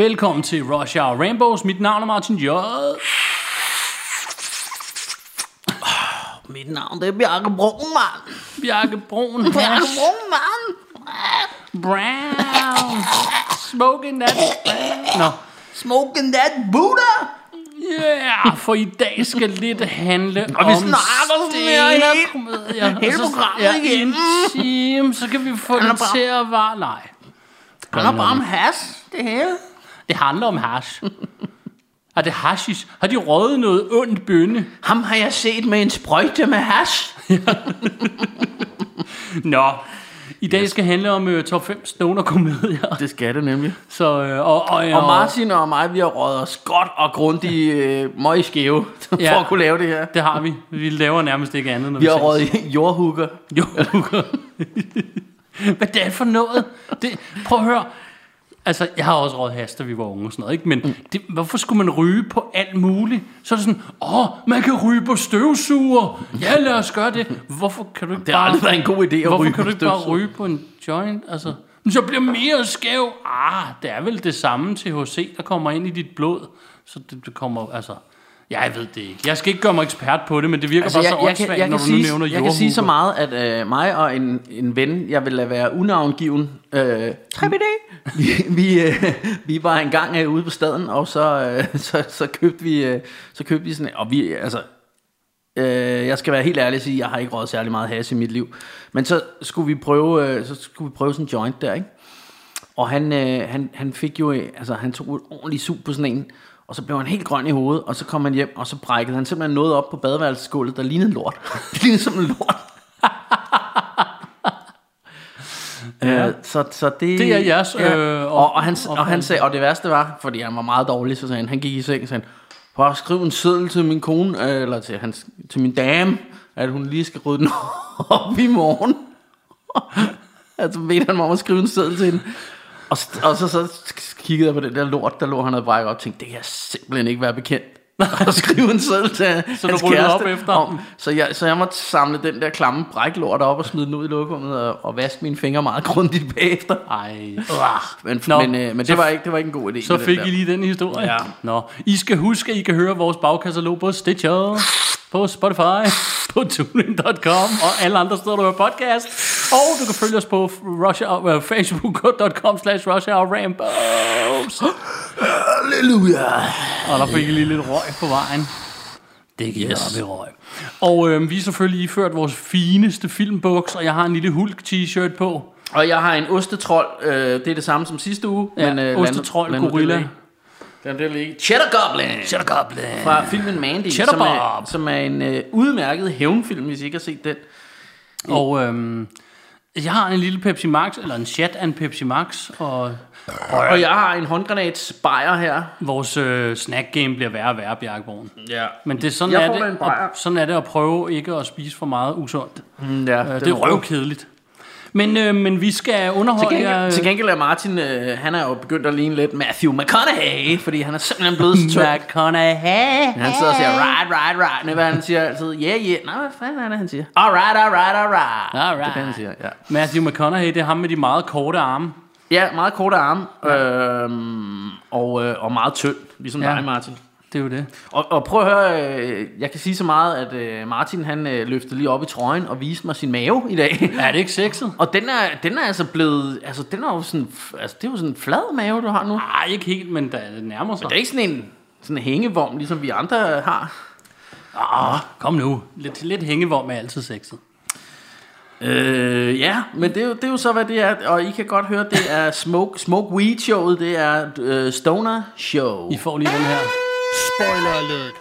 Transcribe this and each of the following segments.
Velkommen til Rush Hour Rainbows. Mit navn er Martin J. Mit navn det er Bjarke Brun, mand. Bjarke Brun. Bjarke Hash. Brun, mand. Brown. Smoking that. Nå. Smoking that Buddha. Yeah, for i dag skal lidt handle Og vi om snakker sådan her stand-up-komedier. hele Og så- programmet ja, igennem. en time, så kan vi få Han er det til at vare. Nej, Det handler bare om has, det hele. Det handler om hash. Er det hashish? Har de røget noget ondt bønne? Ham har jeg set med en sprøjte med hash. Nå, i dag skal handle om uh, top 5 stoner-komedier. Det skal det nemlig. Så, uh, og, og, Og Martin og mig, vi har røget os godt og grundigt øh, møg skæve, for Ja. at kunne lave det her. Det har vi. Vi laver nærmest ikke andet, når Vi vi, har røget jordhugger. Jo. Hvad det er for noget? Det, prøv at høre. Altså, jeg har også røget has, da vi var unge og sådan noget, ikke? Men Mm. det, hvorfor skulle man ryge på alt muligt? Så er det sådan, åh, man kan ryge på støvsuger. Ja, lad os gøre det. Hvorfor kan du ikke Det har bare... aldrig været en god idé at Hvorfor ryge kan du ikke bare ryge på en joint? Altså, men så bliver mere skæv. Ah, det er vel det samme THC, der kommer ind i dit blod. Så det, det kommer, altså... Jeg ved det ikke. Jeg skal ikke gøre mig ekspert på det, men det virker altså, bare så jeg, jeg, åndssvagt, når kan du nu sige, nævner jeg kan sige så meget, at øh, mig og en, en ven, jeg vil lade være unavngiven, øh, vi, vi, øh, vi var engang øh, ude på staden, og så, øh, så, så, købte vi, øh, så købte vi sådan, og vi, altså, øh, jeg skal være helt ærlig og sige, jeg har ikke røget særlig meget has i mit liv, men så skulle vi prøve, øh, så skulle vi prøve sådan en joint der, ikke? Og han, øh, han, han fik jo, øh, altså han tog et ordentligt sug på sådan en, og så blev han helt grøn i hovedet, og så kom han hjem, og så brækkede han simpelthen noget op på badeværelsesgulvet, der lignede lort. det lignede simpelthen lort. ja. øh, så, så det, Det er jeres, Ja. øh, og, og, han, og han sagde, og det værste var, fordi han var meget dårlig, så sagde han, han gik i seng og sagde, at skrive en seddel til min kone, øh, eller til, hans, til min dame, at hun lige skal rydde den op i morgen. altså ved han mig om at skrive en seddel til hende. Og, og så, så kiggede jeg på den der lort, der lå han havde brækket op, og tænkte, det kan jeg simpelthen ikke være bekendt. at skrive en seddel til Så du hans ryddede kæreste. op efter om, så, jeg, så jeg måtte samle den der klamme bræklort op og smide den ud i lokummet og, og vaske mine fingre meget grundigt bagefter. Ej. Men, Nå, men, øh, men det, var ikke, det var ikke en god idé. Så fik. I lige den historie. Ja. Nå, I skal huske, at I kan høre vores bagkatalog på Stitcher, på Spotify, på TuneIn.com og alle andre steder, hører podcast. Og du kan følge os på Hour, uh, facebook.com slash Rambos. Halleluja. Og der fik I lige lidt røg på vejen. Det gik yes. op i røg. Og øh, vi er selvfølgelig iført vores fineste filmbuks, og jeg har en lille Hulk t-shirt på. Og jeg har en ostetrol. Øh, det er det samme som sidste uge. Ja, men, øh, ostetrol, nu gorilla. Det nu det ligge. Cheddar Goblin. Cheddar Goblin. Fra filmen Mandy, Cheddar som er, som er en øh, udmærket hævnfilm, hvis I ikke har set den. Og øhm, jeg har en lille Pepsi Max, eller en chat af en Pepsi Max, og Og jeg har en håndgranat spire her. vores øh, snack game bliver værre og værre, Bjarkborgen. Ja. Men det er sådan, Jeg er det, bajer. og, sådan er det at prøve ikke at spise for meget usundt. Mm, ja Øh, det er røvkedeligt. Men, øh, men vi skal Til underholde jer... gengæld, øh, til gengæld er Martin, øh, han er jo begyndt at ligne lidt Matthew McConaughey, fordi han er simpelthen blevet så tyk. McConaughey. Han sidder og siger, right, right, right. Næh, hvad han siger altid, yeah, yeah. Nej, hvad fanden er det, han siger? Alright, alright, alright. Alright. Det er det, han siger, ja. Matthew McConaughey, det er ham med de meget korte arme. Ja, meget korte arme, øhm, og, øh, og meget tynd, ligesom Ja. dig, Martin. Det er jo det. Og, og prøv at høre, øh, jeg kan sige så meget, at øh, Martin han øh, løftede lige op i trøjen og viste mig sin mave i dag. Er det ikke sexet? og den er, den er altså blevet, altså den er jo sådan, altså det er jo sådan en flad mave, du har nu. Nej, ikke helt, men det nærmer sig. Det er ikke sådan en, sådan en hængevogn, ligesom vi andre har. Ah, kom nu. Lidt, lidt hængevorm er altid sexet. Øh, ja, men det er, jo, det er jo så, hvad det er. Og I kan godt høre, det er Smoke, Smoke Weed Showet. Det er øh, Stoner Show. I får lige den her. Spoiler alert.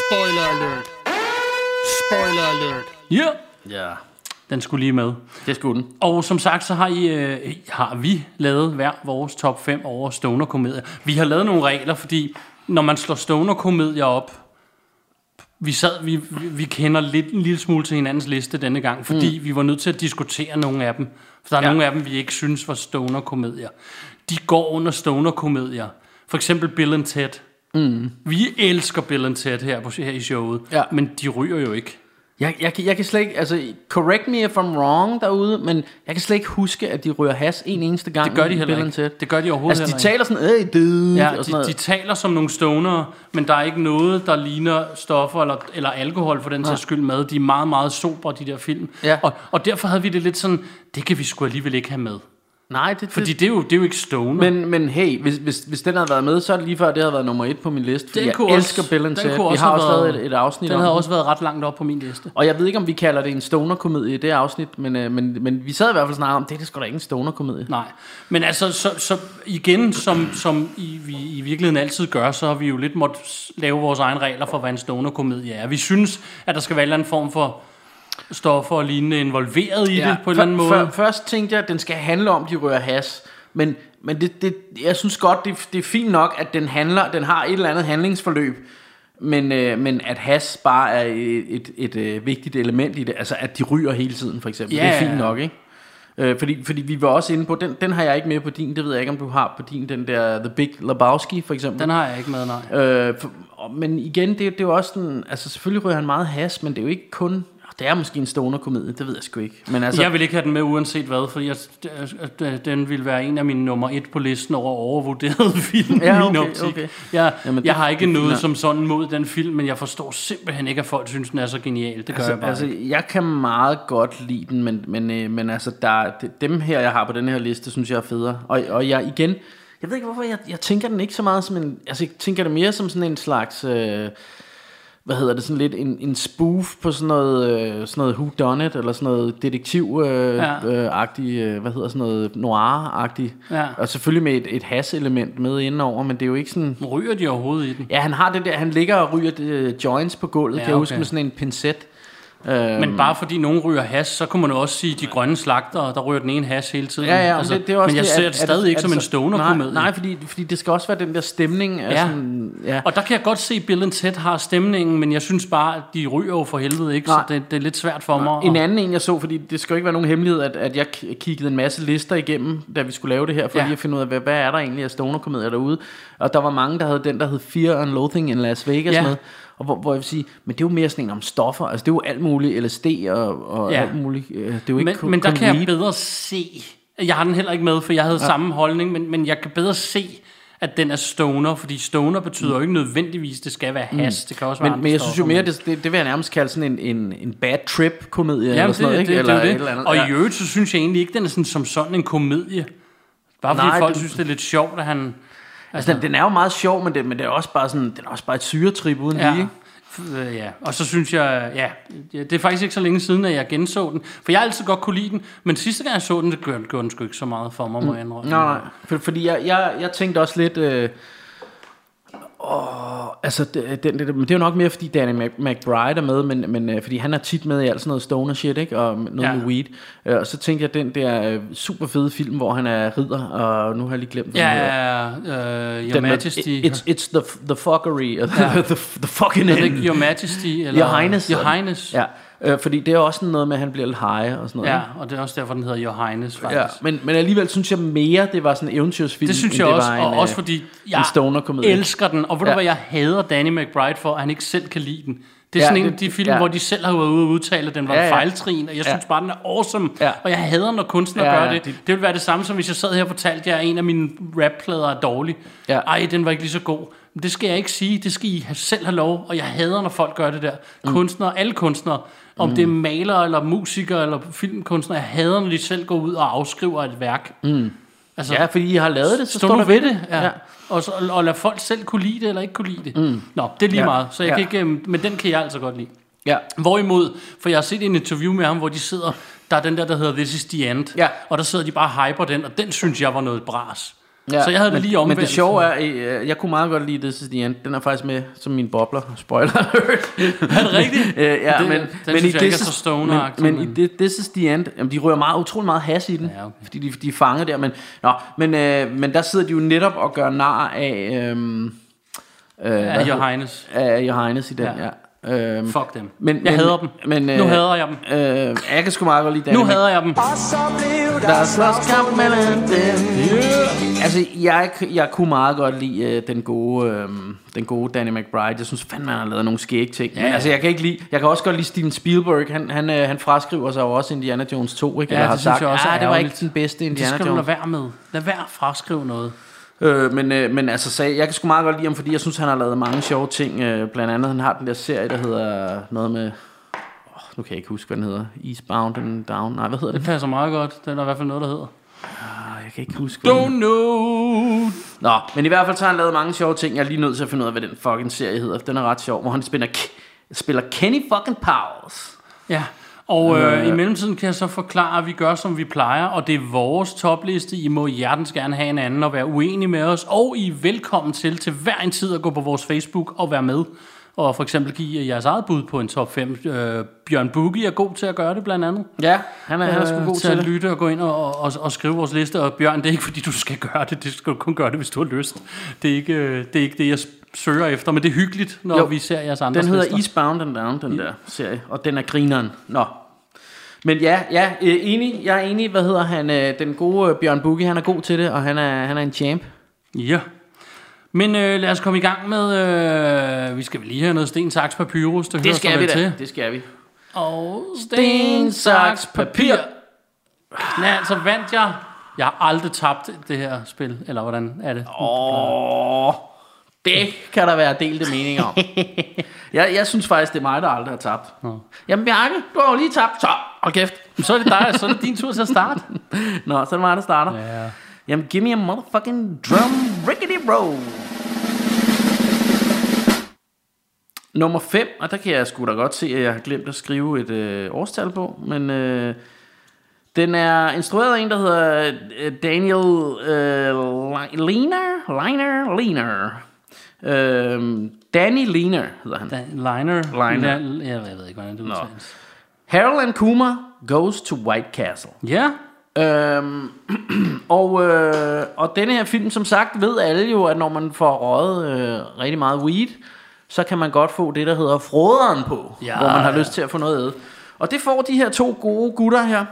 Spoiler alert. Spoiler alert. Ja, Ja, den skulle lige med. det skulle den. Og som sagt, så har, I, øh, har vi lavet hver vores top 5 over stoner-komedier. Vi har lavet nogle regler, fordi når man slår stoner-komedier op, vi, sad, vi, vi, kender lidt en lille smule til hinandens liste denne gang, fordi mm. vi var nødt til at diskutere nogle af dem. For der er ja. nogle af dem, vi ikke synes var stoner-komedier. De går under stoner-komedier. For eksempel Bill and Ted. Mm. Vi elsker Bill and Ted her, på, her i showet, Ja. men de ryger jo ikke. Jeg, jeg, kan- jeg kan slet ikke, altså, correct me if I'm wrong derude, men jeg kan slet ikke huske, at de rører has en eneste gang. Det gør de heller ikke. Det gør de overhovedet Altså, de taler sådan, øh, dude, Ja, og sådan de, noget. de taler som nogle stonere, men der er ikke noget, der ligner stoffer eller, eller alkohol for den sags skyld med. De er meget, meget sobre, de der film. Ja. Og, og derfor havde vi det lidt sådan, det kan vi sgu alligevel ikke have med. Nej, det, Fordi det, det er jo, det er jo ikke stoner. men, men hey, hvis, hvis, hvis den havde været med, så er det lige før, det havde været nummer et på min liste. Fordi Den jeg også- elsker Bill and Ted. Vi har også været- lavet et, et afsnit den om havde den. også været ret langt op på min liste. Og jeg ved ikke, om vi kalder det en stoner-komedie i det afsnit, men, øh, men, men vi sad i hvert fald snart om, det er det sgu da ikke en stoner-komedie. Nej, men altså, så, så igen, som, som i, vi i virkeligheden altid gør, så har vi jo lidt måttet lave vores egne regler for, hvad en stoner-komedie er. Vi synes, at der skal være en form for stoffer og lignende involveret i ja, det på en eller anden måde. Før, først tænkte jeg, at den skal handle om, de rører has. Men, men det, det, jeg synes godt, det, det er fint nok, at den handler, den har et eller andet handlingsforløb. Men, øh, men at has bare er et, et, et, et vigtigt element i det, altså at de ryger hele tiden for eksempel, Ja, det er fint nok, ikke? Øh, fordi, fordi vi var også inde på, den, den har jeg ikke med på din, det ved jeg ikke, om du har på din, den der The Big Lebowski for eksempel. Den har jeg ikke med, nej. Øh, for, men igen, det, det er jo også sådan, altså selvfølgelig ryger han meget has, men det er jo ikke kun, det er måske en stoner-komedie, det ved jeg sgu ikke. Men altså, Jeg vil ikke have den med uanset hvad, fordi jeg, den vil være en af mine nummer et på listen over overvurderede film Ja, i min okay, optik. okay. Jeg, Jamen, det- jeg har ikke det- noget nej. som sådan mod den film, men jeg forstår simpelthen ikke, at folk synes, den er så genial. Det gør Altså, jeg bare altså, ikke. jeg kan meget godt lide den, men, men, øh, men altså, der, de- dem her, jeg har på den her liste, synes jeg er federe. Og, og jeg igen, jeg ved ikke hvorfor, jeg, jeg tænker den ikke så meget som en, altså jeg tænker det mere som sådan en slags, øh, hvad hedder det, sådan lidt en, en spoof på sådan noget, øh, sådan noget who done it, eller sådan noget detektiv-agtigt, Ja. øh, øh, hvad hedder sådan noget, noir-agtigt. Ja. Og selvfølgelig med et, et has-element med indenover, men det er jo ikke sådan... Ryger de overhovedet i den? Ja, han har det der, han ligger og ryger det, øh, joints på gulvet, Ja, kan jeg huske, okay. med sådan en pincet. Øh, Men bare fordi nogen ryger has, så kunne man jo også sige, de grønne slagter, der ryger den ene has hele tiden. Ja, ja, altså, det, det er også men jeg det, ser er- det er stadig ikke er som en stoner-komedie. Nej, nej fordi, fordi det skal også være den der stemning Ja. sådan... Ja. Og der kan jeg godt se, at Bill Ted har stemningen, men jeg synes bare, at de ryger jo for helvede ikke, Nej. så det, det er lidt svært for mig. En at- anden en, jeg så, fordi det skal jo ikke være nogen hemmelighed, at, at jeg kiggede en masse lister igennem, da vi skulle lave det her, for Ja. lige at finde ud af, hvad, hvad er der egentlig af stoner-komedier derude. Og der var mange, der havde den, der hed Fear and Loathing in Las Vegas Ja. med. Og hvor, hvor jeg vil sige, men det er jo mere sådan en om stoffer. Altså det er jo alt muligt LSD og, og Ja. alt muligt. øh, Det er jo ikke men, kun, men der kun kan jeg weed. bedre se, jeg har den heller ikke med, for jeg havde ja. samme holdning, men, men jeg kan bedre se, at den er stoner, fordi stoner betyder jo ikke nødvendigvis, det skal være has, det kan også være Mm. Men, men jeg synes jo mere, det, det, det vil jeg nærmest kalde sådan en, en, en bad trip-komedie. eller Jamen, sådan noget, det, ikke? det, eller det, det, et det. eller andet. Og Ja. i øvrigt, så synes jeg egentlig ikke, den er sådan, som sådan en komedie. Bare fordi Nej, folk det- synes, det er lidt sjovt, at han... Altså, den, den er jo meget sjov, men det, men det er også bare sådan, den er også bare et syretrip uden Ja. lige. øh, ja. Og så synes jeg, ja, det er faktisk ikke så længe siden, at jeg genså den. For jeg har altid godt kunne lide den, men sidste gang jeg så den, det gjorde, gjorde den sgu ikke så meget for mig, må jeg indrømme. Nej, nej. For, fordi jeg, jeg, jeg tænkte også lidt... Øh, åh, altså, det, det, det, men det er jo nok mere, fordi Danny Mc- McBride er med, men, men øh, fordi han er tit med i alt sådan noget stoner shit, ikke? Og noget Ja. ja. med weed. Øh, og så tænkte jeg, den der øh, super fede film, hvor han er ridder, og nu har jeg lige glemt, hvad den hedder. Ja, uh, Your Den med- Majesty. It's, it's the, the fuckery, ja. the, the, fucking end. Your Majesty? Eller Your Highness. Your Highness. Ja, øh, fordi det er også noget med, at han bliver lidt high og sådan noget. ja, ikke? og det er også derfor, den hedder Highness, faktisk. Ja, men, men alligevel synes jeg mere, det var sådan en eventyrsfilm, Det synes jeg det også, var og en, også øh, fordi jeg en stoner-komedie. elsker den. Og ved du Ja. hvad, jeg hader Danny McBride for, at han ikke selv kan lide den. Det er Ja, sådan en af de film, ja. hvor de selv har været ude og udtale, at den var Ja, ja, ja. ja. fejltrin, og jeg Ja. synes bare, den er awesome. Ja. Og jeg hader, når kunstnere Ja, gør det. de- Det ville være det samme, som hvis jeg sad her og fortalte jer, at en af mine rapplader er dårlig. Ja. Ej, den var ikke lige så god. Men det skal jeg ikke sige. Det skal I selv have lov. Og jeg hader, når folk gør det der. Kunstnere, alle kunstnere. Om det er malere, eller musikere, eller filmkunstnere. Jeg hader, når de selv går ud og afskriver et værk. Mm. Altså, Ja, fordi I har lavet det, så Stå står der ved det, ja. Ja. ja. Og, så, og lad folk selv kunne lide det, eller ikke kunne lide det. Mm. Nå, det er lige Ja. meget, så jeg Ja. ja. kan ikke, øhm, men den kan jeg altså godt lide. Ja. Hvorimod, for jeg har set en interview med ham, hvor de sidder, der er den der, der hedder This is the End, Ja. og der sidder de bare og hyper den, og den synes jeg var noget bras. Så jeg havde det men, lige omvendt. Men det sjove er, øh, jeg kunne meget godt lide This is the End. Den er faktisk med som min bobler. Spoiler alert. Er det rigtigt? Øh, ja, Det- men, den men synes i jeg ikke er så stoner-agtig, Men, men, men- i Thi- This is the End, jamen, de rører meget, utrolig meget has i den, Ja, okay. fordi de, de er fanget der. Men, nå, men, øh, men der sidder de jo netop og gør nar af, øh, Ja, hedder- Your Highness. af Johannes i den, ja. Ja. Øhm, Fuck dem. men, jeg men, hader dem. Men, øh, nu hader jeg dem. Øh, jeg kan sgu meget godt lide Nu Danny hader jeg dem. der er slåskamp mellem dem. Yeah. Altså, jeg, jeg kunne meget godt lide uh, den gode, uh, den gode Danny McBride. Jeg synes fandme, han har lavet nogle skæg ting. Ja. Men altså, jeg kan ikke lide, jeg kan også godt lide Steven Spielberg. Han, han, uh, han fraskriver sig jo også Indiana Jones 2, ikke? Ja, Eller har det synes sagt, jeg også er ah, det var ærgerligt." ikke den bedste Det Indiana skal du lade Jones. være med. Lad være at fraskrive noget. Øh, men, øh, men altså, så jeg kan sgu meget godt lide ham, fordi jeg synes, han har lavet mange sjove ting. Øh, blandt andet, han har den der serie, der hedder noget med... Oh, nu kan jeg ikke huske, hvad den hedder. Eastbound and Down. Nej, hvad hedder Det det? passer meget godt. Den er i hvert fald noget, der hedder. Ah, Jeg kan ikke huske, hvad den Don't know. Nå, men i hvert fald så har han lavet mange sjove ting. Jeg er lige nødt til at finde ud af, hvad den fucking serie hedder. Den er ret sjov, hvor han spiller, spiller Kenny fucking Powers. Ja, og øh, i mellemtiden kan jeg så forklare, at vi gør, som vi plejer, og det er vores topliste. I må hjertens gerne have en anden og være uenige med os, og I er velkommen til til hver en tid at gå på vores Facebook og være med. Og for eksempel give jeres eget bud på en top 5. Øh, Bjørn Bugge er god til at gøre det blandt andet. Ja, han er, han er sgu Øh, god til til at det. lytte og gå ind og, og, og skrive vores liste. Og Bjørn, det er ikke fordi, du skal gøre det. Det skal du kun gøre det, hvis du har lyst. Det er ikke øh, det, er ikke det jeg søger efter, men det er hyggeligt, når Jo, vi ser jeres andre Den hedder lister. Eastbound and Down, den der serie. Og den er grineren. Nå. Men ja, ja, øh, enig. Jeg er enig. Hvad hedder han? Øh, den gode øh, Bjørn Bugge, han er god til det, og han er, han er en champ. Ja. Men øh, lad os komme i gang med, øh, vi skal lige have noget sten, saks, papyrus. Det, Det skal vi da. til. Det skal vi. Og sten, saks, papir. Nej, så vandt jeg. Jeg har aldrig tabt det her spil, eller hvordan er det? Åh, det kan der være delte meninger om. jeg, jeg synes faktisk, det er mig, der aldrig har tabt. Jamen Bjarke, du har jo lige tabt. Så, hold kæft. Så er det dig, så er det din tur til at starte. Nå, så er det mig, der starter. Ja. Jamen, give me a motherfucking drum rickety roll. Nummer 5, og der kan jeg sgu da godt se, at jeg har glemt at skrive et øh, årstal på, men øh, den er instrueret af en, der hedder øh, Daniel øh, Liner, Liner, Liner. Øh, Danny Liner hedder han. Da, liner. Liner. La, jeg, ved ikke, hvordan det udtales. Harold and Kuma goes to White Castle. Ja. Øhm, og, øh, og denne her film, som sagt, ved alle jo, at når man får røget øh, rigtig meget weed, så kan man godt få det, der hedder froderen på, Ja, hvor man har ja. lyst til at få noget ad. Og det får de her to gode gutter her.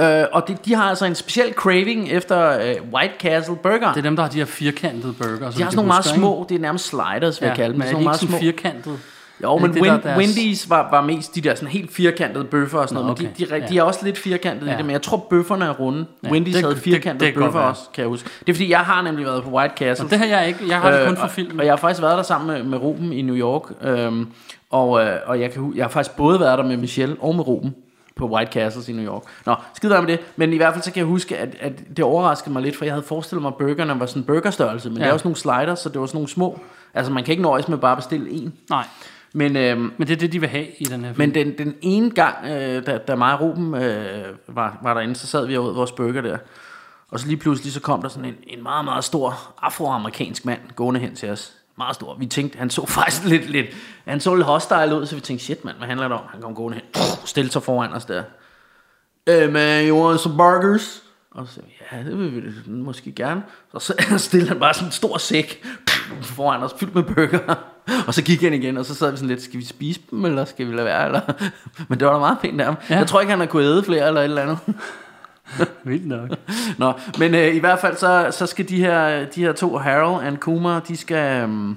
Øh, og de, de har altså en speciel craving efter øh, White Castle Burger. Det er dem, der har de her firkantede burger. de har sådan nogle meget små, det er nærmest sliders, vil jeg kalde dem. men er de nogle ikke meget sådan små. firkantede? Jo, men det det, Win, der er deres- Wendy's var, var mest de der sådan helt firkantede bøffer og sådan noget, men okay. de, de, Ja. de er også lidt firkantede Ja. i det, men jeg tror bøfferne er runde. Ja, Wendy's det- havde det- firkantede det godt bøffer også, kan jeg huske. Det er fordi, jeg har nemlig været på White Castle. Og det har jeg ikke. Jeg har det kun Øh, for og- filmen. Og jeg har faktisk været der sammen med, med Ruben i New York. Øhm, og øh, og jeg, kan, jeg har faktisk både været der med Michelle og med Ruben på White Castles i New York. Nå, skide være med det. Men i hvert fald så kan jeg huske, at, at det overraskede mig lidt, for jeg havde forestillet mig, at burgerne var sådan en burgerstørrelse. Men ja. Ja. er også nogle sliders, så det var sådan nogle små. Altså man kan ikke nøjes med bare at bestille en. Nej, Men, øhm, men det er det, de vil have i den her film. men den, den ene gang, øh, da, da mig og Ruben øh, var, var derinde, så sad vi åd vores burger der. Og så lige pludselig så kom der sådan en, en meget, meget stor afroamerikansk mand gående hen til os. Meget stor. Vi tænkte, han så faktisk lidt, lidt, han så lidt hostile ud, så vi tænkte, shit mand, hvad handler det om? Han kom gående hen, stille sig foran os der. Hey man, you want some burgers? Og så ja, det vil vi måske gerne. Og så stillede han bare sådan en stor sæk foran os, fyldt med burger. Og så gik han igen, og så sad vi sådan lidt, skal vi spise dem, eller skal vi lade være? Eller? Men det var da meget pænt af ham. Ja. Jeg tror ikke, han har kunnet æde flere eller et eller andet. Vildt nok. Nå, men øh, i hvert fald så, så skal de her, de her to, Harold and Kuma, de skal, Øh,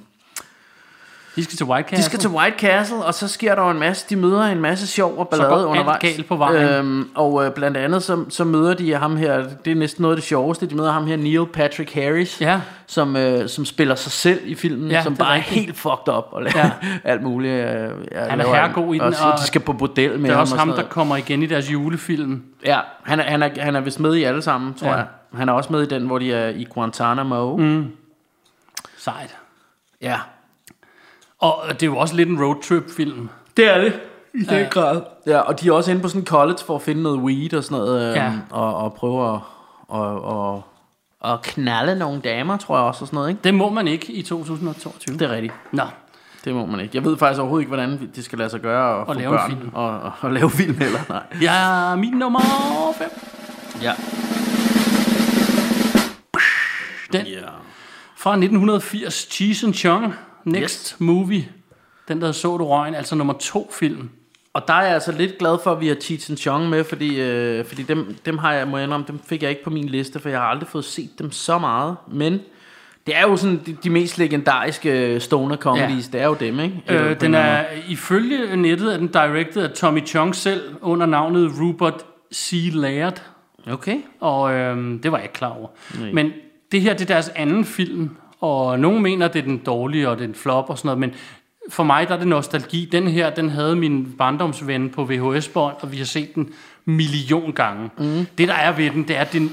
de skal til White Castle. de skal til White Castle, og så sker der jo en masse, de møder en masse sjov og ballade går alt undervejs. galt på vejen. Øhm, og øh, blandt andet så, så møder de ham her, det er næsten noget af det sjoveste, de møder ham her, Neil Patrick Harris, Ja. som, øh, som spiller sig selv i filmen, Ja, som bare er rigtigt. helt fucked up og laver Ja. alt muligt. Øh, ja, Han er herregod i den, og, og de skal på bordel med Det er ham. også og ham, der kommer igen i deres julefilm. Ja, han er, han er, han er vist med i alle sammen, tror Ja. jeg. Han er også med i den, hvor de er i Guantanamo. Mm. Sejt. Ja, Og det er jo også lidt en roadtrip-film. det er det. I den Ja. grad. Ja, og de er også inde på sådan en college for at finde noget weed og sådan noget, øh, Ja. og, og prøve at, og, og, og knalde nogle damer, tror jeg også, og sådan noget, ikke? Det må man ikke i 2022. Det er rigtigt. Nå, Det må man ikke. Jeg ved faktisk overhovedet ikke, hvordan det skal lade sig gøre at få lave en børn film. Og, og, og lave film heller. Nej. ja, min nummer 5. Ja. Den ja. fra 1980, Cheese and Chong, Next Yes. Movie. Den der så du røgen, altså nummer to film. Og der er jeg altså lidt glad for, at vi har Cheech and Chong med, fordi, øh, fordi dem, dem har jeg, må jeg indrømme, dem fik jeg ikke på min liste, for jeg har aldrig fået set dem så meget. Men det er jo sådan de, de mest legendariske stoner comedies, ja. det er jo dem, ikke? Øh, på den en er, ifølge nettet er den directed af Tommy Chong selv, under navnet Rupert C. Laird. Okay. Og øhm, det var jeg ikke klar over. Nej. Men det her det er deres anden film, og nogen mener, det er den dårlige, og det er en flop og sådan noget, men for mig der er det nostalgi. Den her, den havde min barndomsven på VHS-bånd, og vi har set den million gange. Mm. Det der er ved den, det er, at den,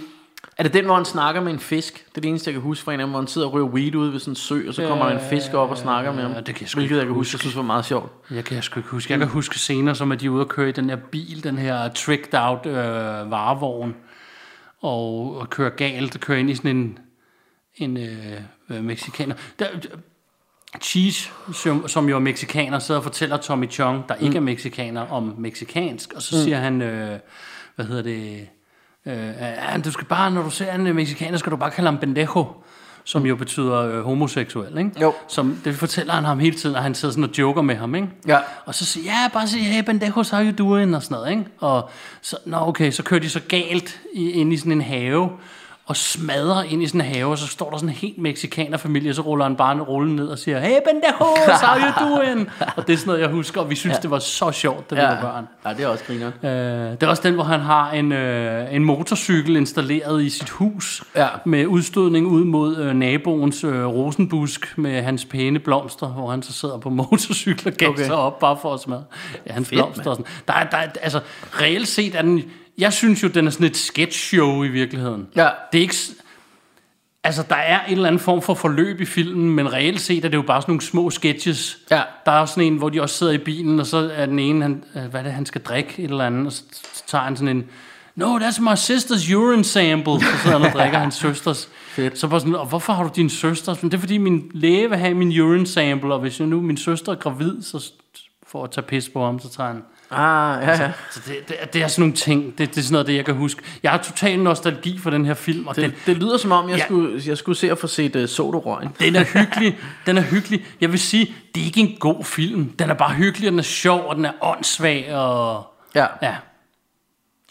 Er det den, hvor han snakker med en fisk? Det er det eneste, jeg kan huske fra en af dem, hvor han sidder og ryger weed ude ved sådan en sø, og så kommer der en fisk op og snakker med ham. Det kan jeg sgu Hvilket ikke jeg kan huske, jeg synes var meget sjovt. jeg kan sgu ikke huske, jeg kan huske scener, som at de er ude og køre i den her bil, den her tricked out øh, varevogn, og, og kører galt, og kører ind i sådan en, en øh, øh, mexikaner. Der, Cheese, som, som jo er mexikaner, sidder og fortæller Tommy Chong, der ikke er mexikaner, om mexikansk, og så siger han, øh, hvad hedder det, øh, ja, du skal bare, når du ser en øh, mexikaner, skal du bare kalde ham pendejo, som jo betyder øh, homoseksuel, ikke? Jo. Som, det fortæller han ham hele tiden, og han sidder sådan og joker med ham, ikke? Ja. Og så siger ja, bare sige, hey, pendejos, how you doing, og sådan noget, ikke? Og så, nå, okay, så kører de så galt i, ind i sådan en have, og smadrer ind i sådan en have, og så står der sådan en helt mexikanerfamilie, og så ruller han bare en rulle ned og siger, hey, pendejos, how you doing? og det er sådan noget, jeg husker, og vi synes, ja. det var så sjovt, da vi var børn. ja, det er også grineren. Øh, det er også den, hvor han har en, øh, en motorcykel installeret i sit hus, Ja. med udstødning ud mod øh, naboens øh, rosenbusk med hans pæne blomster, hvor han så sidder på motorcykel og okay. op bare for at smadre ja, hans Fedt, blomster. Og sådan. Der er, der er, altså, reelt set er den... Jeg synes jo, den er sådan et sketch show i virkeligheden. Ja. Det er ikke... Altså, der er en eller anden form for forløb i filmen, men reelt set er det jo bare sådan nogle små sketches. Ja. Der er også sådan en, hvor de også sidder i bilen, og så er den ene, han, øh, hvad er det, han skal drikke et eller andet, og så tager han sådan en, No, that's my sister's urine sample. Så sidder han og drikker hans søsters. Fedt. Så bare sådan, og hvorfor har du din søsters? Men det er fordi min læge vil have min urine sample, og hvis jeg nu min søster er gravid, så for at tage pis på ham, så tager han. Ah, ja, ja. Så det, det, det er sådan nogle ting, det, det er sådan noget, det jeg kan huske. Jeg har total nostalgi for den her film, og den, Det, det lyder som om, jeg, Ja. skulle, jeg skulle se at få set uh, Sodo-røgen. Den er hyggelig. Den er hyggelig. Jeg vil sige, det er ikke en god film. Den er bare hyggelig, og den er sjov, og den er åndssvag, og... Ja. Ja.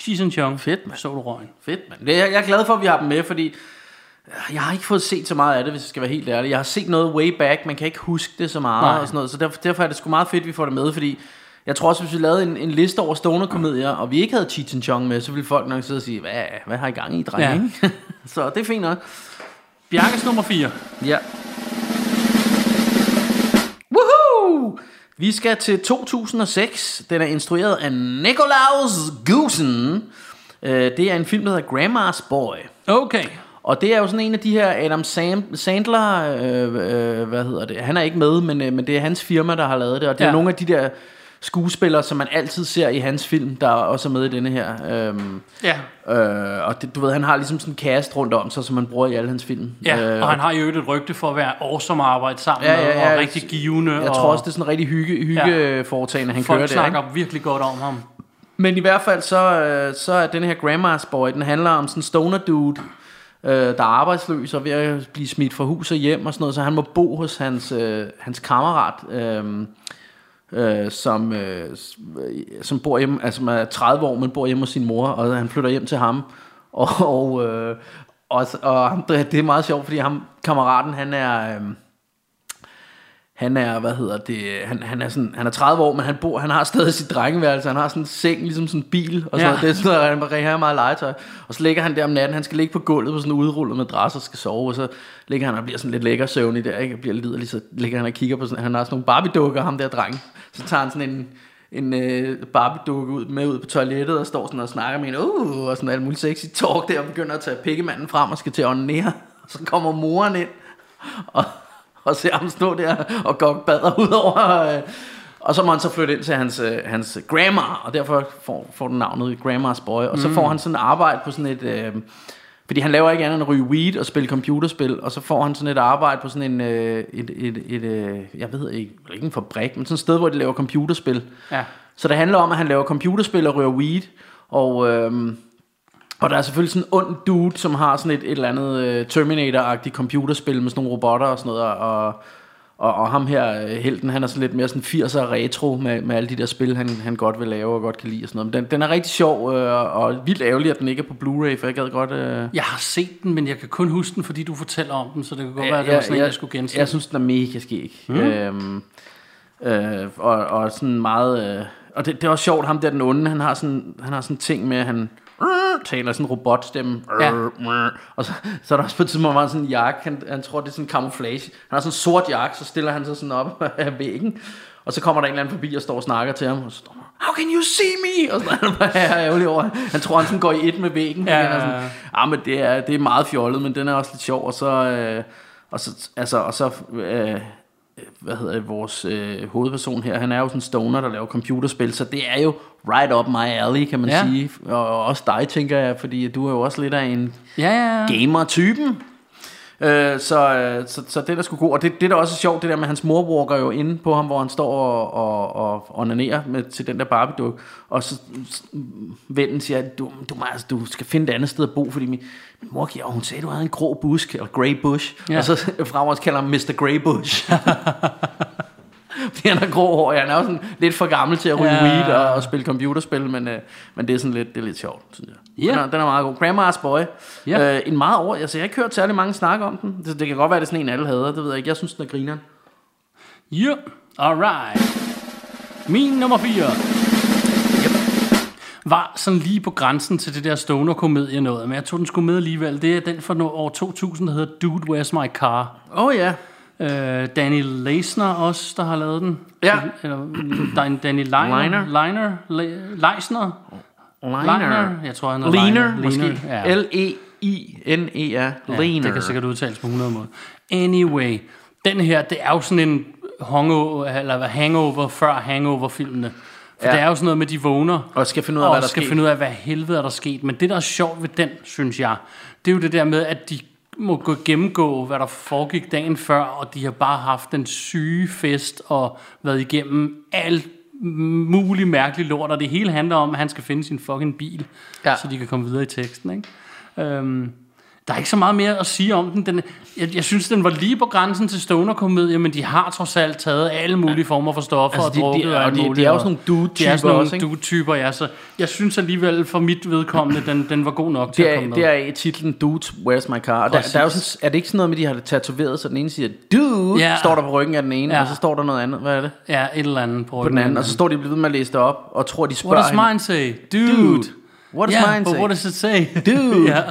Cheese and Chong. Fedt, mand. Så du røgen. Fedt, mand. Det- Jeg, jeg er glad for, at vi har dem med, fordi øh, jeg har ikke fået set så meget af det, hvis jeg skal være helt ærlig. Jeg har set noget way back, man kan ikke huske det så meget Nej. og sådan noget, så derfor, derfor er det sgu meget fedt, at vi får det med, fordi jeg tror også, hvis vi lavede en, en liste over stoner-komedier, og vi ikke havde Cheech and Chong med, så ville folk nok sidde og sige, hvad, hvad har I gang i, drenge? Ja. så det er fint nok. Bjarkes nummer 4. Ja. Woohoo! Vi skal til 2006. Den er instrueret af Nikolaus Gusen. Øh, Det er en film, der hedder Grandma's Boy. Okay. Og det er jo sådan en af de her Adam Sam- Sandler, øh, øh, hvad hedder det? Han er ikke med, men, øh, men det er hans firma, der har lavet det. Og det er Ja. nogle af de der skuespillere, som man altid ser i hans film, der også er med i denne her. Øhm, Ja. øh, og det, du ved, han har ligesom sådan en cast rundt om sig, som man bruger i alle hans film. Ja, Øh, og han har jo et rygte for at være awesome at arbejde sammen Ja, ja, ja. og rigtig givende. Jeg og tror også, det er sådan en rigtig hygge, hygge foretagende, han folk kører der. snakker Ikke? virkelig godt om ham. Men i hvert fald, så, øh, så er den her Grandma's Boy, den handler om sådan en stoner dude, øh, der er arbejdsløs og ved at blive smidt fra hus og hjem og sådan noget, så han må bo hos hans, øh, hans kammerat, øh, øh, som, øh, som bor hjemme, altså man er 30 år, men bor hjemme hos sin mor, og han flytter hjem til ham. Og, og, øh, og, og det er meget sjovt, fordi ham, kammeraten, han er... Øh, han er, hvad hedder det, han, han, er sådan, han er 30 år, men han bor, han har stadig sit drengeværelse, han har sådan en seng, ligesom sådan en bil, og sådan Ja. noget. det er sådan noget, han bare har meget legetøj. Og så ligger han der om natten, han skal ligge på gulvet på sådan en udrullet madras og skal sove, og så ligger han og bliver sådan lidt lækker søvnig der, ikke? og bliver liderlig, så ligger han og kigger på sådan, han har sådan nogle Barbie-dukker, ham der dreng. Så tager han sådan en, en øh, Barbie-dukke ud, med ud på toilettet, og står sådan og snakker med en, uh, og sådan alt muligt sexy talk der, og begynder at tage pikkemanden frem og skal til at onanere. Og så kommer moren ind, og, og ser ham stå der og gokke bader ud over. Øh, og så må han så flytte ind til hans, øh, hans grandma, og derfor får, får den navnet Grandma's Boy. Og så får han sådan arbejde på sådan et... Øh, Fordi han laver ikke andet end at ryge weed og spille computerspil, og så får han sådan et arbejde på sådan en, øh, et, et, et, øh, jeg ved ikke, ikke en fabrik, men sådan et sted, hvor de laver computerspil. Ja. Så det handler om, at han laver computerspil og ryger weed, og, øhm, og der er selvfølgelig sådan en ond dude, som har sådan et, et eller andet øh, Terminator-agtigt computerspil med sådan nogle robotter og sådan noget, og, og, og ham her, øh, helten, han er sådan lidt mere sådan 80'er retro med, med alle de der spil, han, han godt vil lave og godt kan lide og sådan noget. Men den, den er rigtig sjov, øh, og vildt ærgerlig, at den ikke er på Blu-ray, for jeg gad godt... Øh, Jeg har set den, men jeg kan kun huske den, fordi du fortæller om den, så det kan godt være, at det var sådan en, jeg skulle gense. Jeg synes, den er mega skæg. Mm. Øhm, øh, og, og sådan meget... Øh, og det, det er også sjovt, ham der den onde, han har sådan, han har sådan en ting med, at han taler sådan en robotstemme. Ja. Og så, så er der også på et tidspunkt, hvor sådan en jakke, han, han tror, det er sådan en camouflage. Han har sådan en sort jakke, så stiller han sig sådan op af væggen. Og så kommer der en eller anden forbi og står og snakker til ham, og så står han, How can you see me? Og så er han bare ærgerlig over. Han tror, han sådan går i et med væggen. Ja, ja, ja. Ja, men det er, det er meget fjollet, men den er også lidt sjov, og så, øh, og så, altså, og så øh, hvad hedder det, vores øh, hovedperson her, han er jo sådan en stoner, der laver computerspil, så det er jo right up my alley, kan man Ja. sige. Og, og også dig, tænker jeg, fordi du er jo også lidt af en Ja, ja, ja. gamer-typen. Øh, så, øh, så, så det er da sgu god. Og det, det der også er sjovt, det der med, hans mor walker jo inde på ham, hvor han står og, og, og onanerer med, til den der barbie Og så vennen siger, at du, du, må, altså, du skal finde et andet sted at bo, fordi min, min mor giver, og hun sagde, du havde en grå busk, eller grey bush. Ja. Og så fremover kalder han Mr. Grey Bush. Han har grå hår. Ja, han er jo sådan lidt for gammel til at ryge Ja. weed og, og spille computerspil, men, øh, men det er sådan lidt, det er lidt sjovt, synes jeg. Ja. Den, er, den er meget god. Grandma's Boy. Ja. Øh, en meget over. Altså, jeg har ikke hørt særlig mange snakke om den. Det, det kan godt være, det er sådan en, alle hader. Det ved jeg ikke. Jeg synes, den er grineren. Ja, alright. Min nummer 4 var sådan lige på grænsen til det der stoner-komedie noget, men jeg tog den sgu med alligevel. Det er den fra år 2000, der hedder Dude, Where's My Car? Åh oh, ja. Øh, Danny Leisner også, der har lavet den. Ja. Eller, Dan- Danny Leiner. Liner. Liner. Le- Leisner. Liner. Jeg tror, han hedder Leaner, Liner. måske. Ja. E L-E-I-N-E-R. Ja, Leaner. det kan sikkert udtales på 100 måder. Anyway, den her, det er jo sådan en hangover, eller hangover før hangover-filmene. For ja. Det er jo sådan noget med, de vågner, Og skal finde ud af, og hvad der skal sker. finde ud af, hvad helvede er der sket. Men det, der er sjovt ved den, synes jeg, det er jo det der med, at de må gå gennemgå, hvad der foregik dagen før, og de har bare haft den syge fest, og været igennem alt muligt mærkeligt lort, og det hele handler om, at han skal finde sin fucking bil. Ja. så de kan komme videre i teksten, ikke? Øhm, der er ikke så meget mere at sige om den. den jeg, jeg synes, den var lige på grænsen til stoner-komedie, men de har trods alt taget alle mulige former for stoffer Altså, og de- de- drukket og de- de er jo og sådan nogle De er dude-typer sådan også, nogle dude-typer, ja. Så jeg synes alligevel, for mit vedkommende, den, den var god nok til Det at er, komme med. det er i titlen Dude, Where's My Car? Og der, der er, jo sådan, er det ikke sådan noget med, at de har det tatoveret, så den ene siger, Dude, Ja. står der på ryggen af den ene, Ja. og så står der noget andet. Hvad er det? Ja, et eller andet på, På den anden, og så står de ved med at læse det op, og tror, de spørger What does hende, mine say? Dude. Dude. What does yeah, mine but say? what does it say? Dude. ja,